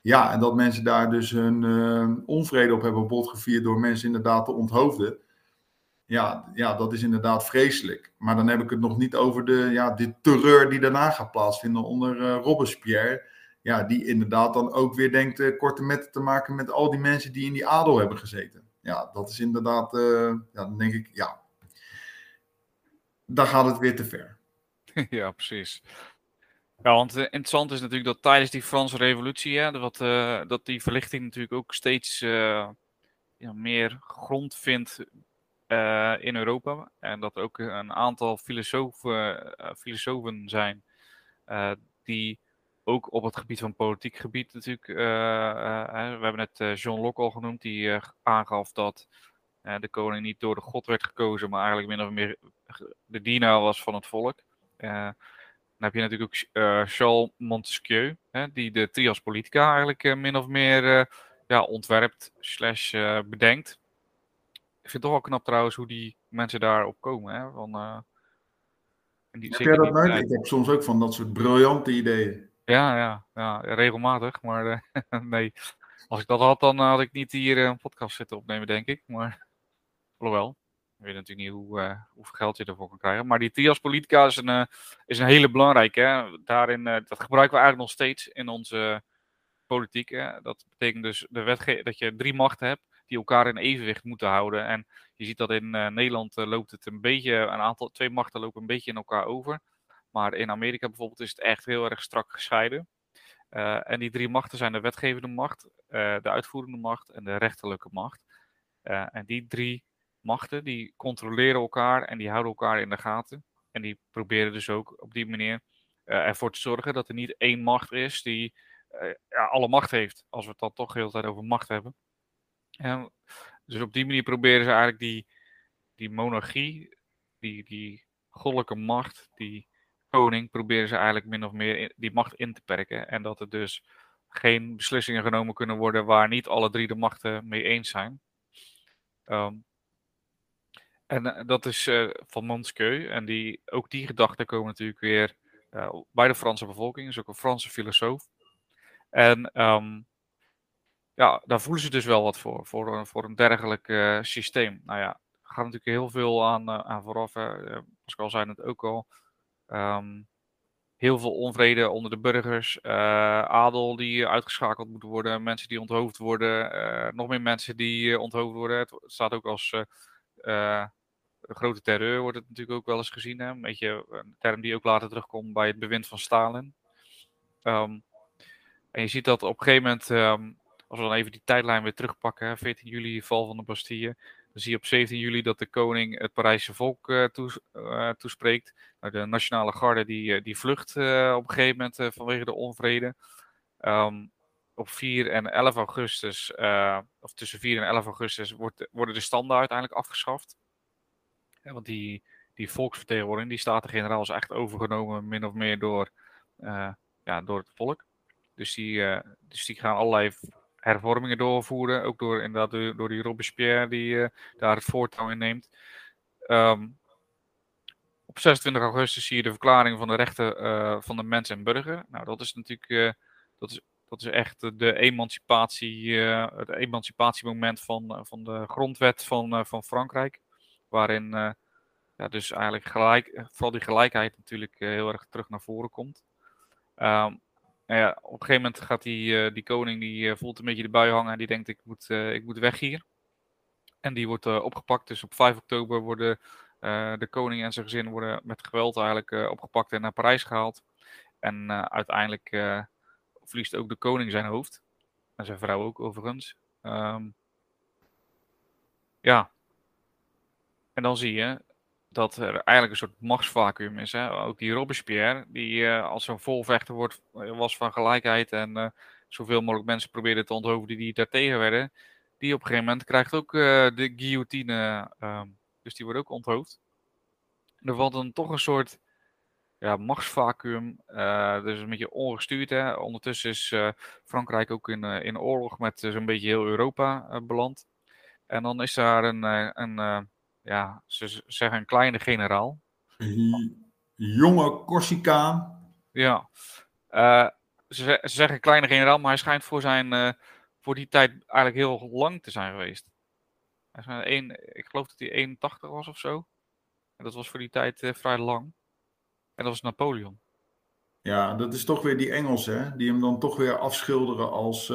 Ja, en dat mensen daar dus een uh, onvrede op hebben botgevierd door mensen inderdaad te onthoofden. Ja, ja, dat is inderdaad vreselijk. Maar dan heb ik het nog niet over de, ja, de terreur die daarna gaat plaatsvinden onder uh, Robespierre ja, die inderdaad dan ook weer denkt korte metten te maken met al die mensen die in die adel hebben gezeten. Ja, dat is inderdaad, ja, dan denk ik, ja, dan gaat het weer te ver. ja, precies. Ja, want uh, interessant is natuurlijk dat tijdens die Franse revolutie, hè, dat, dat die verlichting natuurlijk ook steeds ja, meer grond vindt in Europa. En dat er ook een aantal filosofen, filosofen zijn die ook op het gebied van politiek gebied natuurlijk. We hebben net John Locke al genoemd, die aangaf dat de koning niet door de god werd gekozen, maar eigenlijk min of meer de dienaar was van het volk. dan heb je natuurlijk ook Charles Montesquieu, hè, die de trias politica eigenlijk min of meer ja, ontwerpt slash bedenkt. Ik vind het toch wel knap trouwens hoe die mensen daarop komen. Hè, van, die, heb jij dat nooit? Ik heb soms ook van dat soort briljante ideeën. Ja, ja, ja regelmatig. Maar uh, nee, als ik dat had, dan had ik niet hier een podcast zitten opnemen, denk ik. Maar, alhoewel, ik weet natuurlijk niet hoe, uh, hoeveel geld je ervoor kan krijgen. Maar die trias politica is een, uh, is een hele belangrijke. Hè? Daarin, dat gebruiken we eigenlijk nog steeds in onze politiek. Hè? Dat betekent dus de wetge dat je drie machten hebt die elkaar in evenwicht moeten houden. En je ziet dat in Nederland loopt het een beetje, een aantal, twee machten lopen een beetje in elkaar over. Maar in Amerika bijvoorbeeld is het echt heel erg strak gescheiden. En die drie machten zijn de wetgevende macht, de uitvoerende macht en de rechterlijke macht. En die drie machten die controleren elkaar en die houden elkaar in de gaten. En die proberen dus ook op die manier ervoor te zorgen dat er niet één macht is die ja, alle macht heeft. Als we het dan toch de hele tijd over macht hebben. En dus op die manier proberen ze eigenlijk die, die monarchie, die, die goddelijke macht, die koning proberen ze eigenlijk min of meer die macht in te perken. En dat er dus geen beslissingen genomen kunnen worden waar niet alle drie de machten mee eens zijn. Um, en uh, dat is uh, van Montesquieu. En die, ook die gedachten komen natuurlijk weer uh, bij de Franse bevolking. is ook een Franse filosoof. En ehm, ja, daar voelen ze dus wel wat voor, voor, voor een dergelijk uh, systeem. Nou ja, er gaat natuurlijk heel veel aan, uh, aan vooraf. Hè. Pascal zei het ook al. Um, heel veel onvrede onder de burgers, uh, adel die uitgeschakeld moet worden, mensen die onthoofd worden, nog meer mensen die onthoofd worden. Het staat ook als grote terreur, wordt het natuurlijk ook wel eens gezien. Hè? Een beetje een term die ook later terugkomt bij het bewind van Stalin. Um, en je ziet dat op een gegeven moment um, als we dan even die tijdlijn weer terugpakken, 14 juli val van de Bastille, dan zie je op 17 juli dat de koning het Parijse volk toes, uh, toespreekt. Nou, de nationale garde die, die vlucht op een gegeven moment vanwege de onvrede. Um, op 4 en 11 augustus, of tussen 4 en 11 augustus, wordt, worden de standen uiteindelijk afgeschaft. Want die, die volksvertegenwoordiging, die Staten-Generaal is echt overgenomen min of meer door, ja, door het volk. Dus die, dus die gaan allerlei hervormingen doorvoeren. Ook door, inderdaad, door, door die Robespierre die daar het voortouw in neemt. Um, op 26 augustus zie je de verklaring van de rechten van de mens en burger. Nou, dat is natuurlijk dat is, dat is echt de emancipatie, het emancipatiemoment van, van de grondwet van, van Frankrijk. Waarin ja, dus eigenlijk gelijk, vooral die gelijkheid natuurlijk heel erg terug naar voren komt. Um, nou ja, op een gegeven moment gaat die, die koning, die voelt een beetje de bui hangen en die denkt ik moet, ik moet weg hier. En die wordt opgepakt. Dus op 5 oktober worden de koning en zijn gezin worden met geweld eigenlijk opgepakt en naar Parijs gehaald. En uiteindelijk verliest ook de koning zijn hoofd. En zijn vrouw ook overigens. Um, ja. En dan zie je dat er eigenlijk een soort machtsvacuum is. Hè? Ook die Robespierre, die uh, als zo'n volvechter wordt, eh, was van gelijkheid en uh, zoveel mogelijk mensen probeerden te onthoofden die daartegen werden, die op een gegeven moment krijgt ook de guillotine, um, dus die wordt ook onthoofd. Er valt dan toch een soort ja, machtsvacuum, dus een beetje ongestuurd. Hè? Ondertussen is Frankrijk ook in, in oorlog met zo'n beetje heel Europa beland. En dan is daar een, een ja, ze zeggen een kleine generaal. Jonge Corsicaan. Ja, ze, ze, zeggen kleine generaal, maar hij schijnt voor, zijn, voor die tijd eigenlijk heel lang te zijn geweest. Hij een, ik geloof dat hij 81 was of zo. En dat was voor die tijd vrij lang. En dat was Napoleon. Ja, dat is toch weer die Engelsen, die hem dan toch weer afschilderen als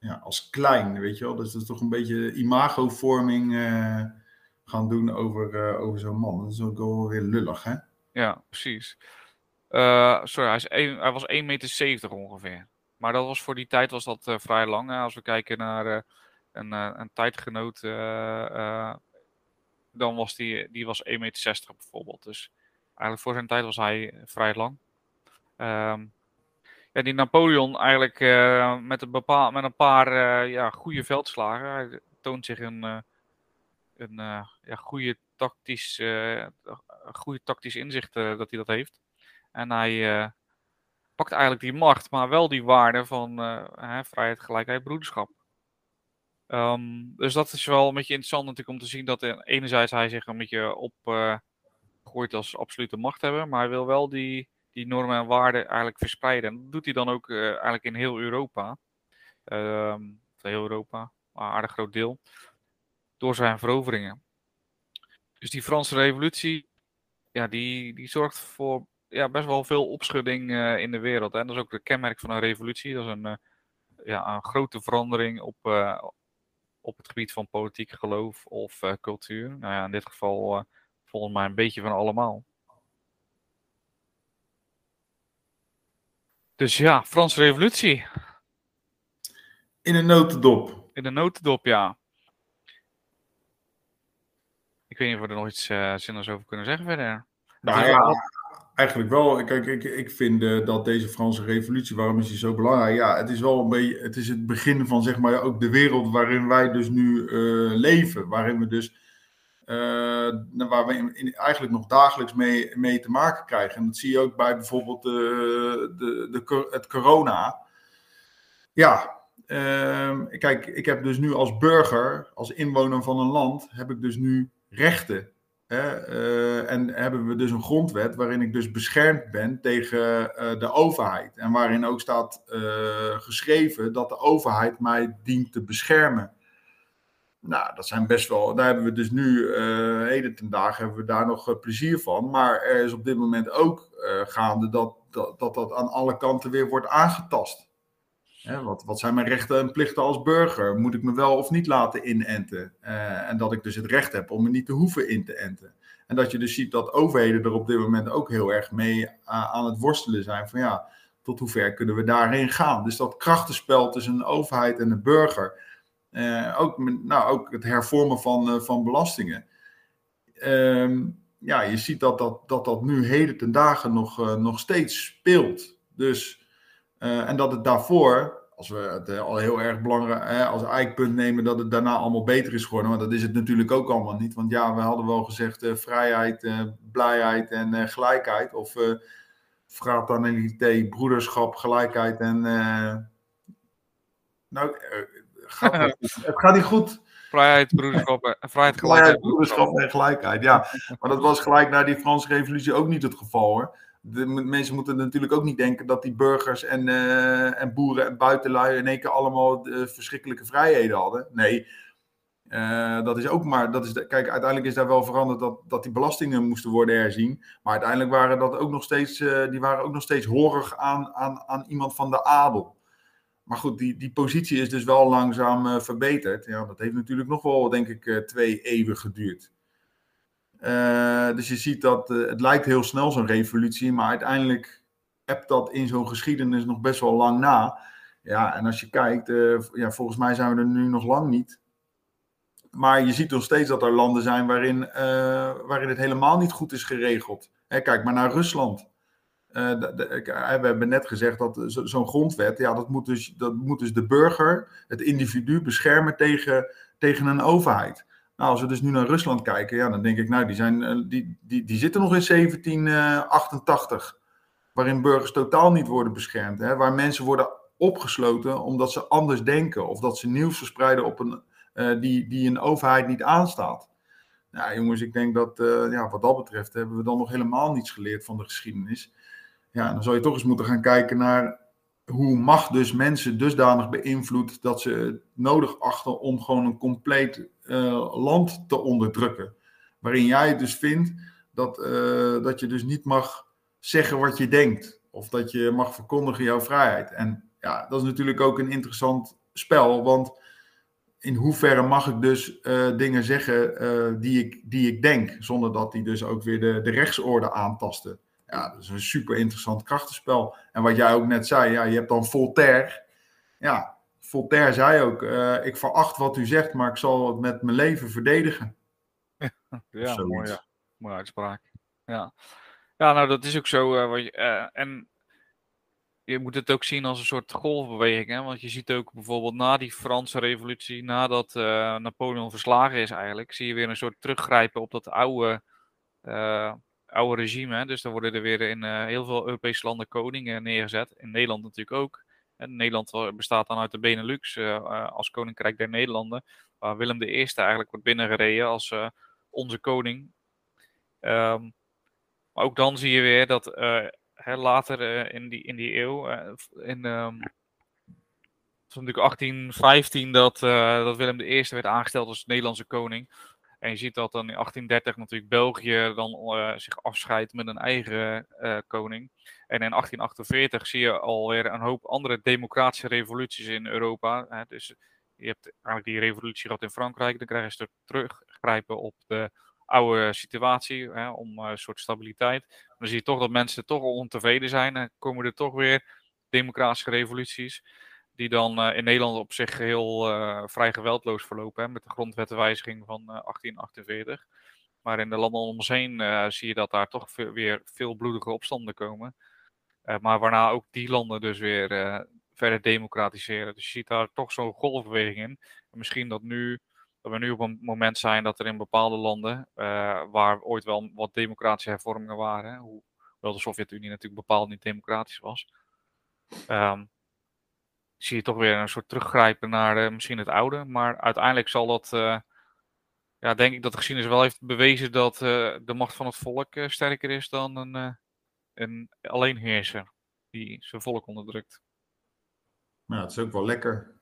ja, als klein, weet je wel. Dus dat is toch een beetje imagovorming uh, gaan doen over, uh, over zo'n man. Dat is ook wel weer lullig, hè? Ja, precies. Sorry, hij, is een, hij was 1,70 meter ongeveer. Maar dat was voor die tijd was dat vrij lang. Hè? Als we kijken naar een, een tijdgenoot, dan was die, die was 1,60 meter bijvoorbeeld. Dus eigenlijk voor zijn tijd was hij vrij lang. Um, ja, die Napoleon eigenlijk uh, met, een met een paar uh, ja, goede veldslagen. Hij toont zich een, uh, een ja, goede, tactisch, goede tactisch inzicht dat hij dat heeft. En hij pakt eigenlijk die macht, maar wel die waarde van hè, vrijheid, gelijkheid, broederschap. Um, dus dat is wel een beetje interessant natuurlijk om te zien dat enerzijds hij zich een beetje opgooit als absolute machthebber, maar hij wil wel die die normen en waarden eigenlijk verspreiden. En dat doet hij dan ook uh, eigenlijk in heel Europa. Uh, heel Europa, een aardig groot deel. Door zijn veroveringen. Dus die Franse revolutie, ja, die, die zorgt voor ja, best wel veel opschudding in de wereld. En dat is ook de kenmerk van een revolutie. Dat is een, ja, een grote verandering op, op het gebied van politiek geloof of cultuur. Nou ja, in dit geval volgens mij een beetje van allemaal. Dus ja, Franse revolutie. In een notendop. In een notendop, ja. Ik weet niet of we er nog iets uh, zinnigs over kunnen zeggen verder. Nou ja, eigenlijk wel. Kijk, ik, ik vind uh, dat deze Franse revolutie, waarom is die zo belangrijk? Ja, het is wel een beetje, het is het begin van zeg maar ook de wereld waarin wij dus nu uh, leven. Waarin we dus uh, waar we eigenlijk nog dagelijks mee, mee te maken krijgen. En dat zie je ook bij bijvoorbeeld de, de, de, het corona. Ja, uh, kijk, ik heb dus nu als burger, als inwoner van een land, heb ik dus nu rechten. En hebben we dus een grondwet waarin ik dus beschermd ben tegen de overheid. En waarin ook staat geschreven dat de overheid mij dient te beschermen. Nou, dat zijn best wel. Daar hebben we dus nu, heden ten dagen, hebben we daar nog plezier van. Maar er is op dit moment ook gaande dat dat, dat dat aan alle kanten weer wordt aangetast. Wat, wat zijn mijn rechten en plichten als burger? Moet ik me wel of niet laten inenten? Uh, en dat ik dus het recht heb om me niet te hoeven in te enten. En dat je dus ziet dat overheden er op dit moment ook heel erg mee uh, aan het worstelen zijn. Van ja, tot hoever kunnen we daarheen gaan? Dus dat krachtenspel tussen een overheid en een burger. Uh, ook, nou, ook het hervormen van, van belastingen. Ehm, ja, je ziet dat dat, dat, dat nu heden ten dagen nog, nog steeds speelt. Dus, uh, en dat het daarvoor, als we het uh, al heel erg belangrijk als eikpunt nemen, dat het daarna allemaal beter is geworden. Maar dat is het natuurlijk ook allemaal niet. Want ja, we hadden wel gezegd vrijheid, blijheid en gelijkheid. Of fraterniteit, broederschap, gelijkheid en... nou, gaat, het gaat niet goed. Vrijheid, broederschap, en vrijheid, gelijkheid. broederschap en gelijkheid, ja. Maar dat was gelijk na die Franse revolutie ook niet het geval hoor. De mensen moeten natuurlijk ook niet denken dat die burgers en, uh, en boeren en buitenlui in één keer allemaal uh, verschrikkelijke vrijheden hadden. Nee, uh, dat is ook maar. Dat is de, kijk, uiteindelijk is daar wel veranderd dat, dat die belastingen moesten worden herzien. Maar uiteindelijk waren dat ook nog steeds, die waren ook nog steeds horig aan, aan, aan iemand van de adel. Maar goed, die, die positie is dus wel langzaam verbeterd. Ja, dat heeft natuurlijk nog wel, denk ik, twee eeuwen geduurd. Uh, dus je ziet dat het lijkt heel snel zo'n revolutie, maar uiteindelijk hebt dat in zo'n geschiedenis nog best wel lang na. Ja, en als je kijkt, ja, volgens mij zijn we er nu nog lang niet. Maar je ziet nog steeds dat er landen zijn waarin, waarin het helemaal niet goed is geregeld. Hè, kijk maar naar Rusland. Uh, we hebben net gezegd dat zo'n grondwet, ja, dat moet, dus, dat moet dus de burger, het individu, beschermen tegen, tegen een overheid. Nou, als we dus nu naar Rusland kijken, ja, dan denk ik, nou, die, zijn, eh, die, die, die zitten nog in 1788, waarin burgers totaal niet worden beschermd. Hè, waar mensen worden opgesloten omdat ze anders denken of dat ze nieuws verspreiden op een, uh, die, die een overheid niet aanstaat. Nou, jongens, ik denk dat ja, wat dat betreft hebben we dan nog helemaal niets geleerd van de geschiedenis ja, dan zou je toch eens moeten gaan kijken naar hoe macht dus mensen dusdanig beïnvloedt dat ze het nodig achten om gewoon een compleet uh, land te onderdrukken. Waarin jij dus vindt dat, uh, dat je dus niet mag zeggen wat je denkt. Of dat je mag verkondigen jouw vrijheid. En ja, dat is natuurlijk ook een interessant spel. Want in hoeverre mag ik dus uh, dingen zeggen die, ik, die ik denk. Zonder dat die dus ook weer de, de rechtsorde aantasten. Ja, dat is een super interessant krachtenspel. En wat jij ook net zei, ja, je hebt dan Voltaire. Ja, Voltaire zei ook: uh, Ik veracht wat u zegt, maar ik zal het met mijn leven verdedigen. Ja, mooi, ja. mooie uitspraak. Ja. ja, nou dat is ook zo. Uh, wat je, uh, en je moet het ook zien als een soort golfbeweging. Hè? Want je ziet ook bijvoorbeeld na die Franse revolutie, nadat Napoleon verslagen is eigenlijk, zie je weer een soort teruggrijpen op dat oude oude regime. Hè? Dus dan worden er weer in uh, heel veel Europese landen koningen neergezet. In Nederland natuurlijk ook. En Nederland bestaat dan uit de Benelux uh, als koninkrijk der Nederlanden. Waar Willem I eigenlijk wordt binnengereden als uh, onze koning. Um, maar ook dan zie je weer dat hè, later in, die, in die eeuw, in, um, het was natuurlijk 1815 dat, dat Willem I werd aangesteld als Nederlandse koning. En je ziet dat dan in 1830 natuurlijk België dan uh, zich afscheidt met een eigen uh, koning. En in 1848 zie je alweer een hoop andere democratische revoluties in Europa. Hè. Dus je hebt eigenlijk die revolutie gehad in Frankrijk. Dan krijg je teruggrijpen op de oude situatie hè, om uh, een soort stabiliteit. Dan zie je toch dat mensen toch ontevreden zijn. En komen er toch weer democratische revoluties die dan uh, in Nederland op zich heel uh, vrij geweldloos verlopen, met de grondwettenwijziging van uh, 1848. Maar in de landen om ons heen zie je dat daar toch weer veel bloedige opstanden komen. maar waarna ook die landen dus weer verder democratiseren. Dus je ziet daar toch zo'n golfbeweging in. En misschien dat, nu, dat we nu op een moment zijn dat er in bepaalde landen, waar ooit wel wat democratische hervormingen waren, hoewel de Sovjet-Unie natuurlijk bepaald niet democratisch was. Um, zie je toch weer een soort teruggrijpen naar uh, misschien het oude. Maar uiteindelijk zal dat, uh, ja, denk ik dat de geschiedenis wel heeft bewezen dat de macht van het volk sterker is dan een, een alleenheerser die zijn volk onderdrukt. Nou, het is ook wel lekker.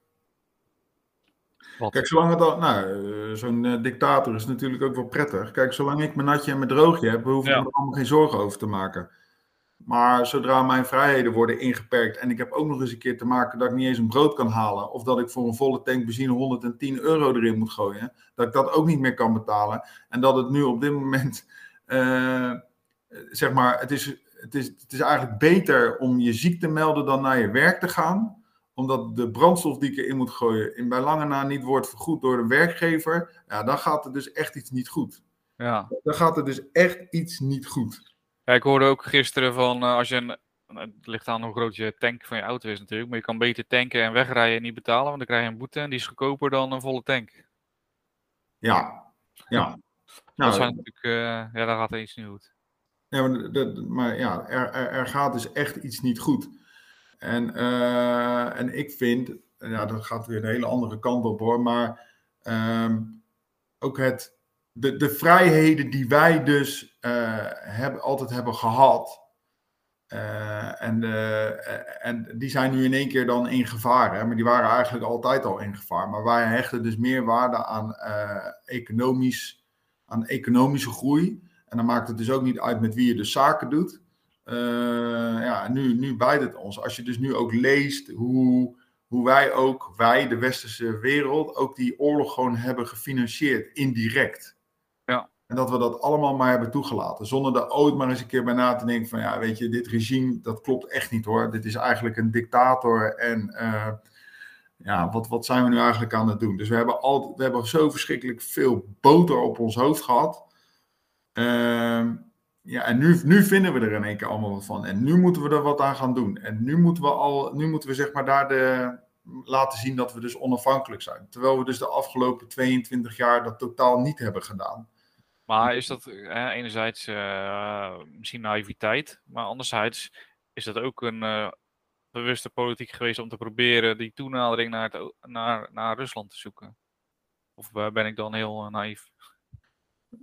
Kijk, zolang het al, nou, eh, zo'n dictator is natuurlijk ook wel prettig. Kijk, zolang ik mijn natje en mijn droogje heb, hoef ik ja. me er allemaal geen zorgen over te maken. Maar zodra mijn vrijheden worden ingeperkt en ik heb ook nog eens een keer te maken dat ik niet eens een brood kan halen, of dat ik voor een volle tank benzine 110 euro erin moet gooien, dat ik dat ook niet meer kan betalen. En dat het nu op dit moment, uh, zeg maar, het is, het, is, het is eigenlijk beter om je ziek te melden dan naar je werk te gaan omdat de brandstof die ik erin moet gooien in bij lange na niet wordt vergoed door de werkgever, ja, dan gaat er dus echt iets niet goed. Ja. Dan gaat er dus echt iets niet goed. Ja, ik hoorde ook gisteren van uh, als je een, het ligt aan hoe groot je tank van je auto is natuurlijk, maar je kan beter tanken en wegrijden en niet betalen, want dan krijg je een boete en die is goedkoper dan een volle tank. Ja, ja. Dat nou, zijn natuurlijk, uh, ja, daar gaat er iets niet goed. Ja, maar, de, maar ja, er, er, er gaat dus echt iets niet goed. En, uh, en ik vind, ja, dat gaat weer een hele andere kant op hoor, maar um, ook het, de, de vrijheden die wij dus hebben, altijd hebben gehad, uh, en, en die zijn nu in één keer dan in gevaar, hè? maar die waren eigenlijk altijd al in gevaar. Maar wij hechten dus meer waarde aan, economisch, aan economische groei. En dan maakt het dus ook niet uit met wie je de zaken doet. Ja, nu, nu bijt het ons. Als je dus nu ook leest hoe, hoe wij ook, wij, de westerse wereld, ook die oorlog gewoon hebben gefinancierd, indirect. Ja. En dat we dat allemaal maar hebben toegelaten. Zonder er ooit maar eens een keer bij na te denken van, ja, weet je, dit regime, dat klopt echt niet hoor. Dit is eigenlijk een dictator en... Uh, ja, wat, wat zijn we nu eigenlijk aan het doen? Dus we hebben, altijd, we hebben zo verschrikkelijk veel boter op ons hoofd gehad. Uh, ja, en nu, nu vinden we er in één keer allemaal wat van. En nu moeten we er wat aan gaan doen. En nu moeten we al, nu moeten we zeg maar daar de, laten zien dat we dus onafhankelijk zijn. Terwijl we dus de afgelopen 22 jaar dat totaal niet hebben gedaan. Maar is dat eh, enerzijds uh, misschien naïviteit, maar anderzijds is dat ook een uh, bewuste politiek geweest om te proberen die toenadering naar, naar, naar Rusland te zoeken? Of ben ik dan heel naïef?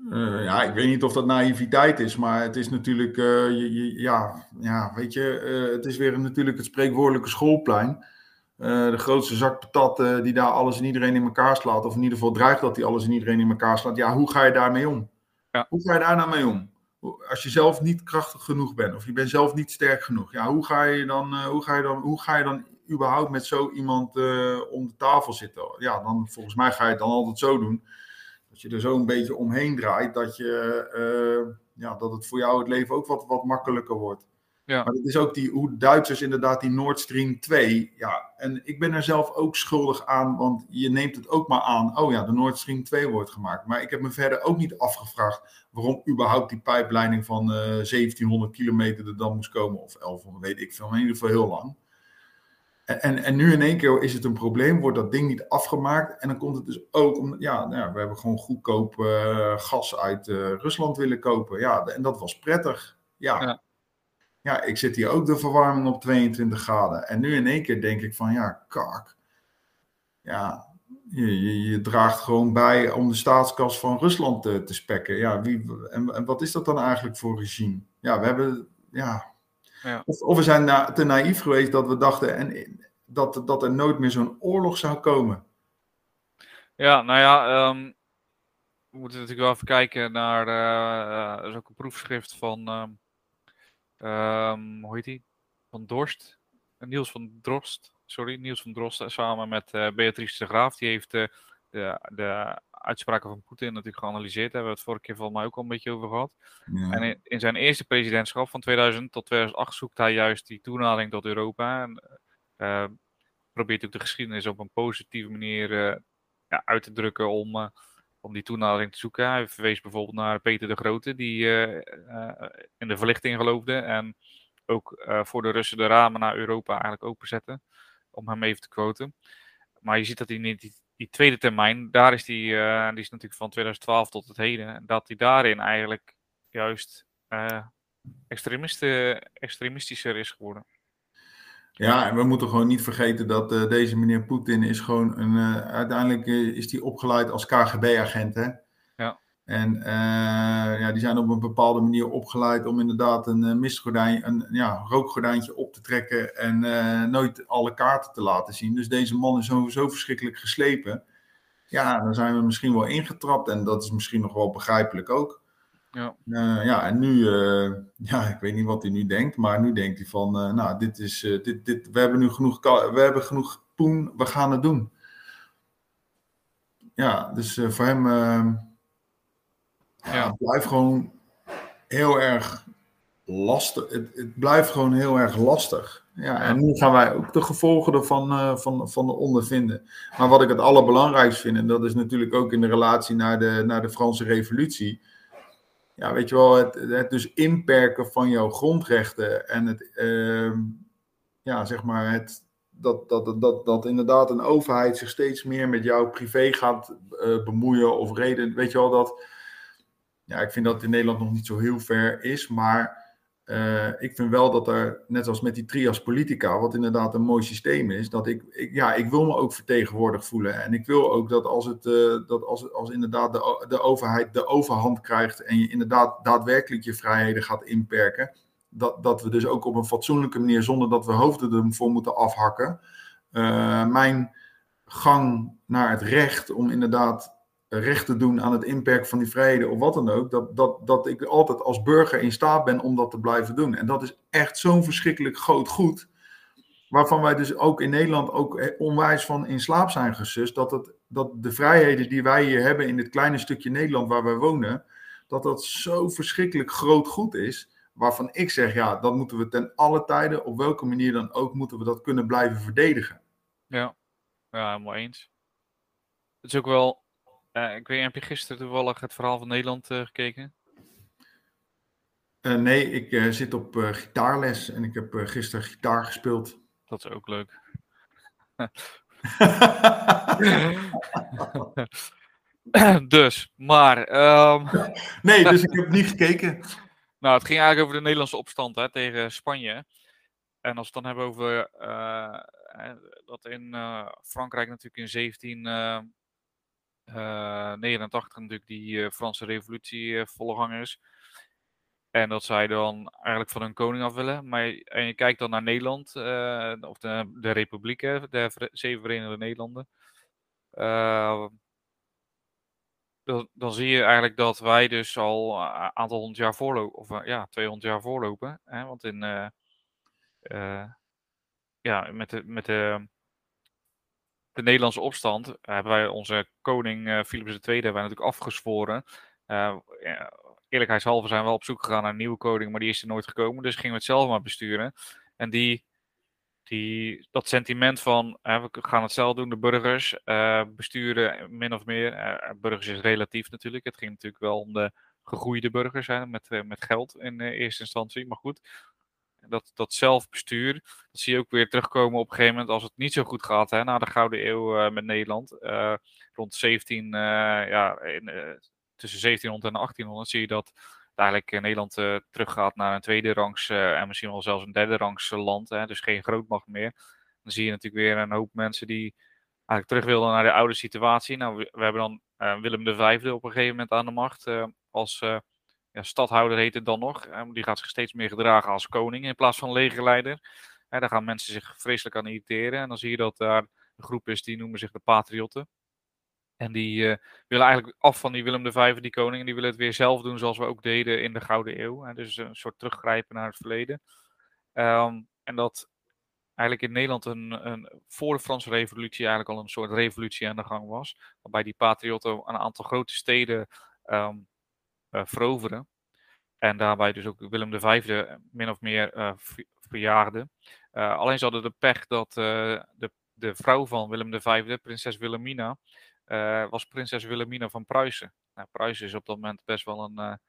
Ja, ik weet niet of dat naïviteit is, maar het is natuurlijk, je, ja, ja, weet je, het is weer natuurlijk het spreekwoordelijke schoolplein. de grootste zak patat die daar alles en iedereen in elkaar slaat, of in ieder geval dreigt dat hij alles en iedereen in elkaar slaat. Ja, hoe ga je daarmee om? Hoe ga je daar nou mee om? Als je zelf niet krachtig genoeg bent, of je bent zelf niet sterk genoeg, ja, hoe ga je dan, hoe ga je dan, hoe ga je dan überhaupt met zo iemand om de tafel zitten? Ja, dan volgens mij ga je het dan altijd zo doen dat je er zo een beetje omheen draait, dat, je, uh, ja, dat het voor jou het leven ook wat, wat makkelijker wordt. Ja. Maar het is ook die, hoe Duitsers inderdaad die Nord Stream 2, ja, en ik ben er zelf ook schuldig aan, want je neemt het ook maar aan, oh ja, de Nord Stream 2 wordt gemaakt. Maar ik heb me verder ook niet afgevraagd waarom überhaupt die pijpleiding van uh, 1700 kilometer er dan moest komen, of 1100, weet ik veel, in ieder geval heel lang. En, en nu in één keer is het een probleem, wordt dat ding niet afgemaakt. En dan komt het dus ook om, ja, nou ja we hebben gewoon goedkoop uh, gas uit uh, Rusland willen kopen. Ja, en dat was prettig. Ja. ja. Ja. ik zit hier ook de verwarming op 22 graden. En nu in één keer denk ik van, ja, kak. Ja, je, je, je draagt gewoon bij om de staatskas van Rusland te, te spekken. Ja, wie, en, en wat is dat dan eigenlijk voor regime? Ja, we hebben, ja, ja. Of, of, we zijn na, te naïef geweest dat we dachten en, dat, dat er nooit meer zo'n oorlog zou komen. Ja, nou ja, um, we moeten natuurlijk wel even kijken naar. Uh, er is ook een proefschrift van. Um, um, hoe heet die? Van Dorst. Niels van Drost. Sorry, Niels van Drost. Samen met uh, Beatrice de Graaf. Die heeft de, de uitspraken van Poetin natuurlijk geanalyseerd. Daar hebben we het vorige keer volgens mij ook al een beetje over gehad. Ja. En in, in, zijn eerste presidentschap van 2000 tot 2008 zoekt hij juist die toenadering tot Europa. En probeert ook de geschiedenis op een positieve manier ja, uit te drukken om, om die toenadering te zoeken. Hij verwees bijvoorbeeld naar Peter de Grote, die in de verlichting geloofde. En ook voor de Russen de ramen naar Europa eigenlijk openzetten. Om hem even te quoten. Maar je ziet dat hij niet die tweede termijn, daar is die, die is natuurlijk van 2012 tot het heden. Dat hij daarin eigenlijk juist extremistischer is geworden. Ja, en we moeten gewoon niet vergeten dat uh, deze meneer Poetin is gewoon een. uiteindelijk is hij opgeleid als KGB-agent. hè? En ja, die zijn op een bepaalde manier opgeleid om inderdaad een mistgordijn, een ja, rookgordijntje op te trekken en nooit alle kaarten te laten zien. Dus deze man is zo, zo verschrikkelijk geslepen. Ja, dan zijn we misschien wel ingetrapt en dat is misschien nog wel begrijpelijk ook. Ja. Uh, ja, en nu, uh, ja, ik weet niet wat hij nu denkt, maar nu denkt hij van, uh, nou, dit is, dit, dit, we hebben nu genoeg, we hebben genoeg poen, we gaan het doen. Ja, dus voor hem, ja. het blijft gewoon heel erg lastig. Het, het, blijft gewoon heel erg lastig. Ja, en nu gaan wij ook de gevolgen ervan van, van ondervinden. Maar wat ik het allerbelangrijkste vind, en dat is natuurlijk ook in de relatie naar de, naar de Franse Revolutie ja, weet je wel, het, dus inperken van jouw grondrechten en het, uh, ja, zeg maar, het, dat, dat, dat, dat, inderdaad een overheid zich steeds meer met jouw privé gaat uh, bemoeien of reden, weet je wel, dat, ja, ik vind dat in Nederland nog niet zo heel ver is, maar uh, ik vind wel dat er, net als met die trias politica, wat inderdaad een mooi systeem is, dat ik, ja, ik wil me ook vertegenwoordigd voelen. En ik wil ook dat als, het, uh, dat als, als inderdaad de, de overheid de overhand krijgt en je inderdaad daadwerkelijk je vrijheden gaat inperken, dat, dat we dus ook op een fatsoenlijke manier, zonder dat we hoofden ervoor moeten afhakken, uh, mijn gang naar het recht om inderdaad recht te doen aan het inperken van die vrijheden of wat dan ook, dat, dat, dat ik altijd als burger in staat ben om dat te blijven doen. En dat is echt zo'n verschrikkelijk groot goed, waarvan wij dus ook in Nederland ook onwijs van in slaap zijn gesust, dat, het, dat de vrijheden die wij hier hebben in dit kleine stukje Nederland waar wij wonen, dat dat zo verschrikkelijk groot goed is, waarvan ik zeg, ja, dat moeten we ten alle tijden, op welke manier dan ook, moeten we dat kunnen blijven verdedigen. Ja, ja helemaal eens. Het is ook wel uh, ik weet, heb je gisteren toevallig het verhaal van Nederland uh, gekeken? Uh, nee, ik zit op gitaarles en ik heb gisteren gitaar gespeeld. Dat is ook leuk. dus, maar. Um... nee, dus ik heb niet gekeken. Nou, het ging eigenlijk over de Nederlandse opstand hè, tegen Spanje. En als we het dan hebben over dat in Frankrijk natuurlijk in 17 89 eh, natuurlijk die eh, Franse revolutie eh, volle is. En dat zij dan eigenlijk van hun koning af willen. Maar en je kijkt dan naar Nederland, of de, de Republiek, de Zeven Verenigde Nederlanden. dan, dan, zie je eigenlijk dat wij dus al een aantal honderd jaar voorlopen, of ja, 200 jaar voorlopen. Hè? Want in, ja, met de, met de de Nederlandse opstand hebben wij onze koning uh, Philips II hebben wij natuurlijk afgezworen. Ja, eerlijkheidshalve zijn we wel op zoek gegaan naar een nieuwe koning, maar die is er nooit gekomen. Dus gingen we het zelf maar besturen. En die, die, dat sentiment van we gaan het zelf doen, de burgers besturen min of meer. burgers is relatief natuurlijk. Het ging natuurlijk wel om de gegroeide burgers hè, met, met geld in eerste instantie. Maar goed, dat, dat zelfbestuur, dat zie je ook weer terugkomen op een gegeven moment als het niet zo goed gaat, hè, na de Gouden Eeuw uh, met Nederland. Uh, rond 17, uh, ja, in, tussen 1700 en 1800 zie je dat eigenlijk Nederland teruggaat naar een tweede rangs en misschien wel zelfs een derde rangs land, hè, dus geen grootmacht meer. Dan zie je natuurlijk weer een hoop mensen die eigenlijk terug wilden naar de oude situatie. Nou, we, we hebben dan Willem V op een gegeven moment aan de macht als ja, stadhouder heet het dan nog. die gaat zich steeds meer gedragen als koning in plaats van legerleider. En daar gaan mensen zich vreselijk aan irriteren. En dan zie je dat daar een groep is die noemen zich de patriotten. En die uh, willen eigenlijk af van die Willem V, die koning. En die willen het weer zelf doen zoals we ook deden in de Gouden Eeuw. Dus een soort teruggrijpen naar het verleden. Um, en dat eigenlijk in Nederland een, een, voor de Franse revolutie eigenlijk al een soort revolutie aan de gang was. Waarbij die patriotten een aantal grote steden uh, veroveren. En daarbij dus ook Willem V min of meer verjaagde. Uh, alleen ze hadden de pech dat de, de vrouw van Willem V, prinses Wilhelmina, was prinses Wilhelmina van Pruisen. Nou, Pruisen is op dat moment best wel een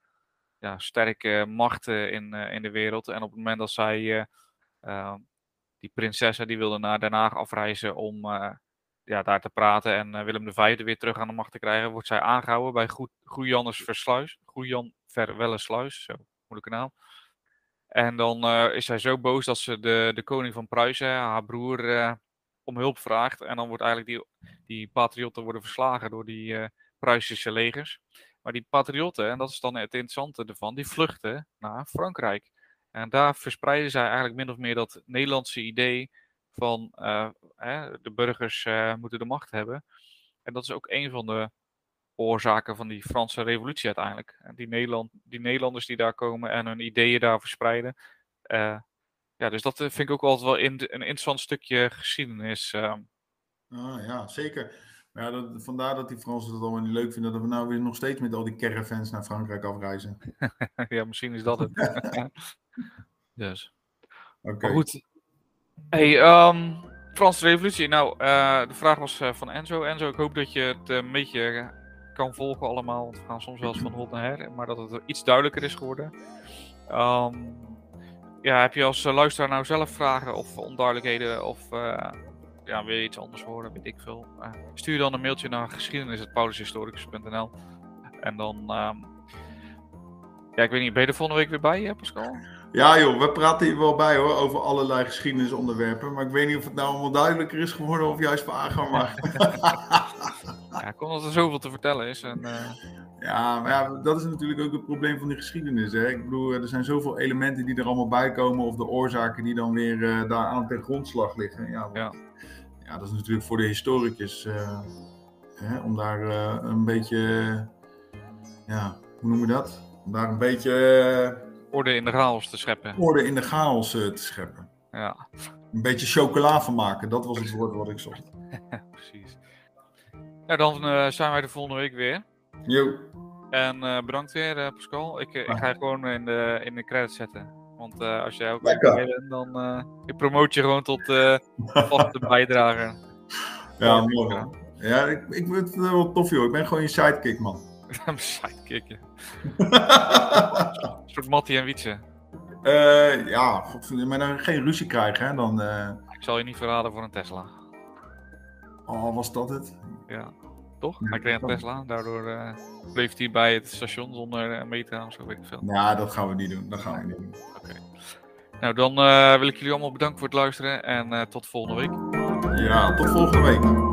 ja, sterke macht in, in de wereld. En op het moment dat zij die prinsessen die wilde naar Den Haag afreizen om ja, daar te praten en uh, Willem V weer terug aan de macht te krijgen, wordt zij aangehouden bij Goeiannes Versluis. Goeian Verwellesluis, zo moeilijke naam. En dan uh, is zij zo boos dat ze de, de koning van Pruisen, haar broer, uh, om hulp vraagt. En dan wordt eigenlijk die, die patriotten worden verslagen door die Pruisische legers. Maar die patriotten, en dat is dan het interessante ervan, die vluchten naar Frankrijk. En daar verspreiden zij eigenlijk min of meer dat Nederlandse idee van uh, de burgers uh, moeten de macht hebben. En dat is ook een van de oorzaken van die Franse revolutie uiteindelijk. En die, Nederland, die Nederlanders die daar komen en hun ideeën daar verspreiden. Uh, ja, dus dat vind ik ook altijd wel in, een interessant stukje geschiedenis. Ah, ja, zeker. Ja, dat, vandaar dat die Fransen het allemaal niet leuk vinden dat we nou weer nog steeds met al die caravans naar Frankrijk afreizen. ja, misschien is dat het. dus. Okay. Maar goed. Hey, um, Franse revolutie. Nou, uh, de vraag was uh, van Enzo. Enzo, ik hoop dat je het een beetje kan volgen allemaal. Want we gaan soms wel eens van hot naar her. Maar dat het iets duidelijker is geworden. Um, ja, heb je als luisteraar nou zelf vragen of onduidelijkheden of ja, wil je iets anders horen, weet ik veel. Stuur dan een mailtje naar geschiedenis.paulushistoricus.nl En dan, um, ja, ik weet niet, ben je er volgende week weer bij, Pascal? Ja joh, we praten hier wel bij hoor, over allerlei geschiedenisonderwerpen. Maar ik weet niet of het nou allemaal duidelijker is geworden of juist vaager. Maar... ja, ik kon dat er zoveel te vertellen is. En, uh... Ja, maar ja, dat is natuurlijk ook het probleem van die geschiedenis. Hè? Ik bedoel, er zijn zoveel elementen die er allemaal bij komen, of de oorzaken die dan weer uh, daar aan ten grondslag liggen. Ja, ja ja, dat is natuurlijk voor de historicus uh, hè, om daar een beetje, ja, hoe noem je dat? Om daar een beetje. Orde in de chaos te scheppen. Orde in de chaos te scheppen. Ja. Een beetje chocola van maken, dat was het woord wat ik zocht. Precies. Nou, dan zijn wij de volgende week weer. Jo. En bedankt weer, Pascal. Ik, ik ga je gewoon in de, in de credits zetten. Want als jij ook bent, dan je promoot je gewoon tot vaste bijdrager. Ja, mooi. Ja, ik, ik vind het wel tof, joh. Ik ben gewoon je sidekick, man. Een sidekick, ja. Een soort Mattie en Wietse. Uh, ja, maar dan geen ruzie krijgen, hè. Dan, Ik zal je niet verraden voor een Tesla. Oh, was dat het? Ja. Toch? Hij kreeg een Tesla, daardoor uh, bleef hij bij het station zonder te gaan of zo, weet ik veel. Ja, dat gaan we niet doen. Dat gaan we niet doen. Oké. Nou, dan wil ik jullie allemaal bedanken voor het luisteren en tot volgende week. Ja, tot volgende week.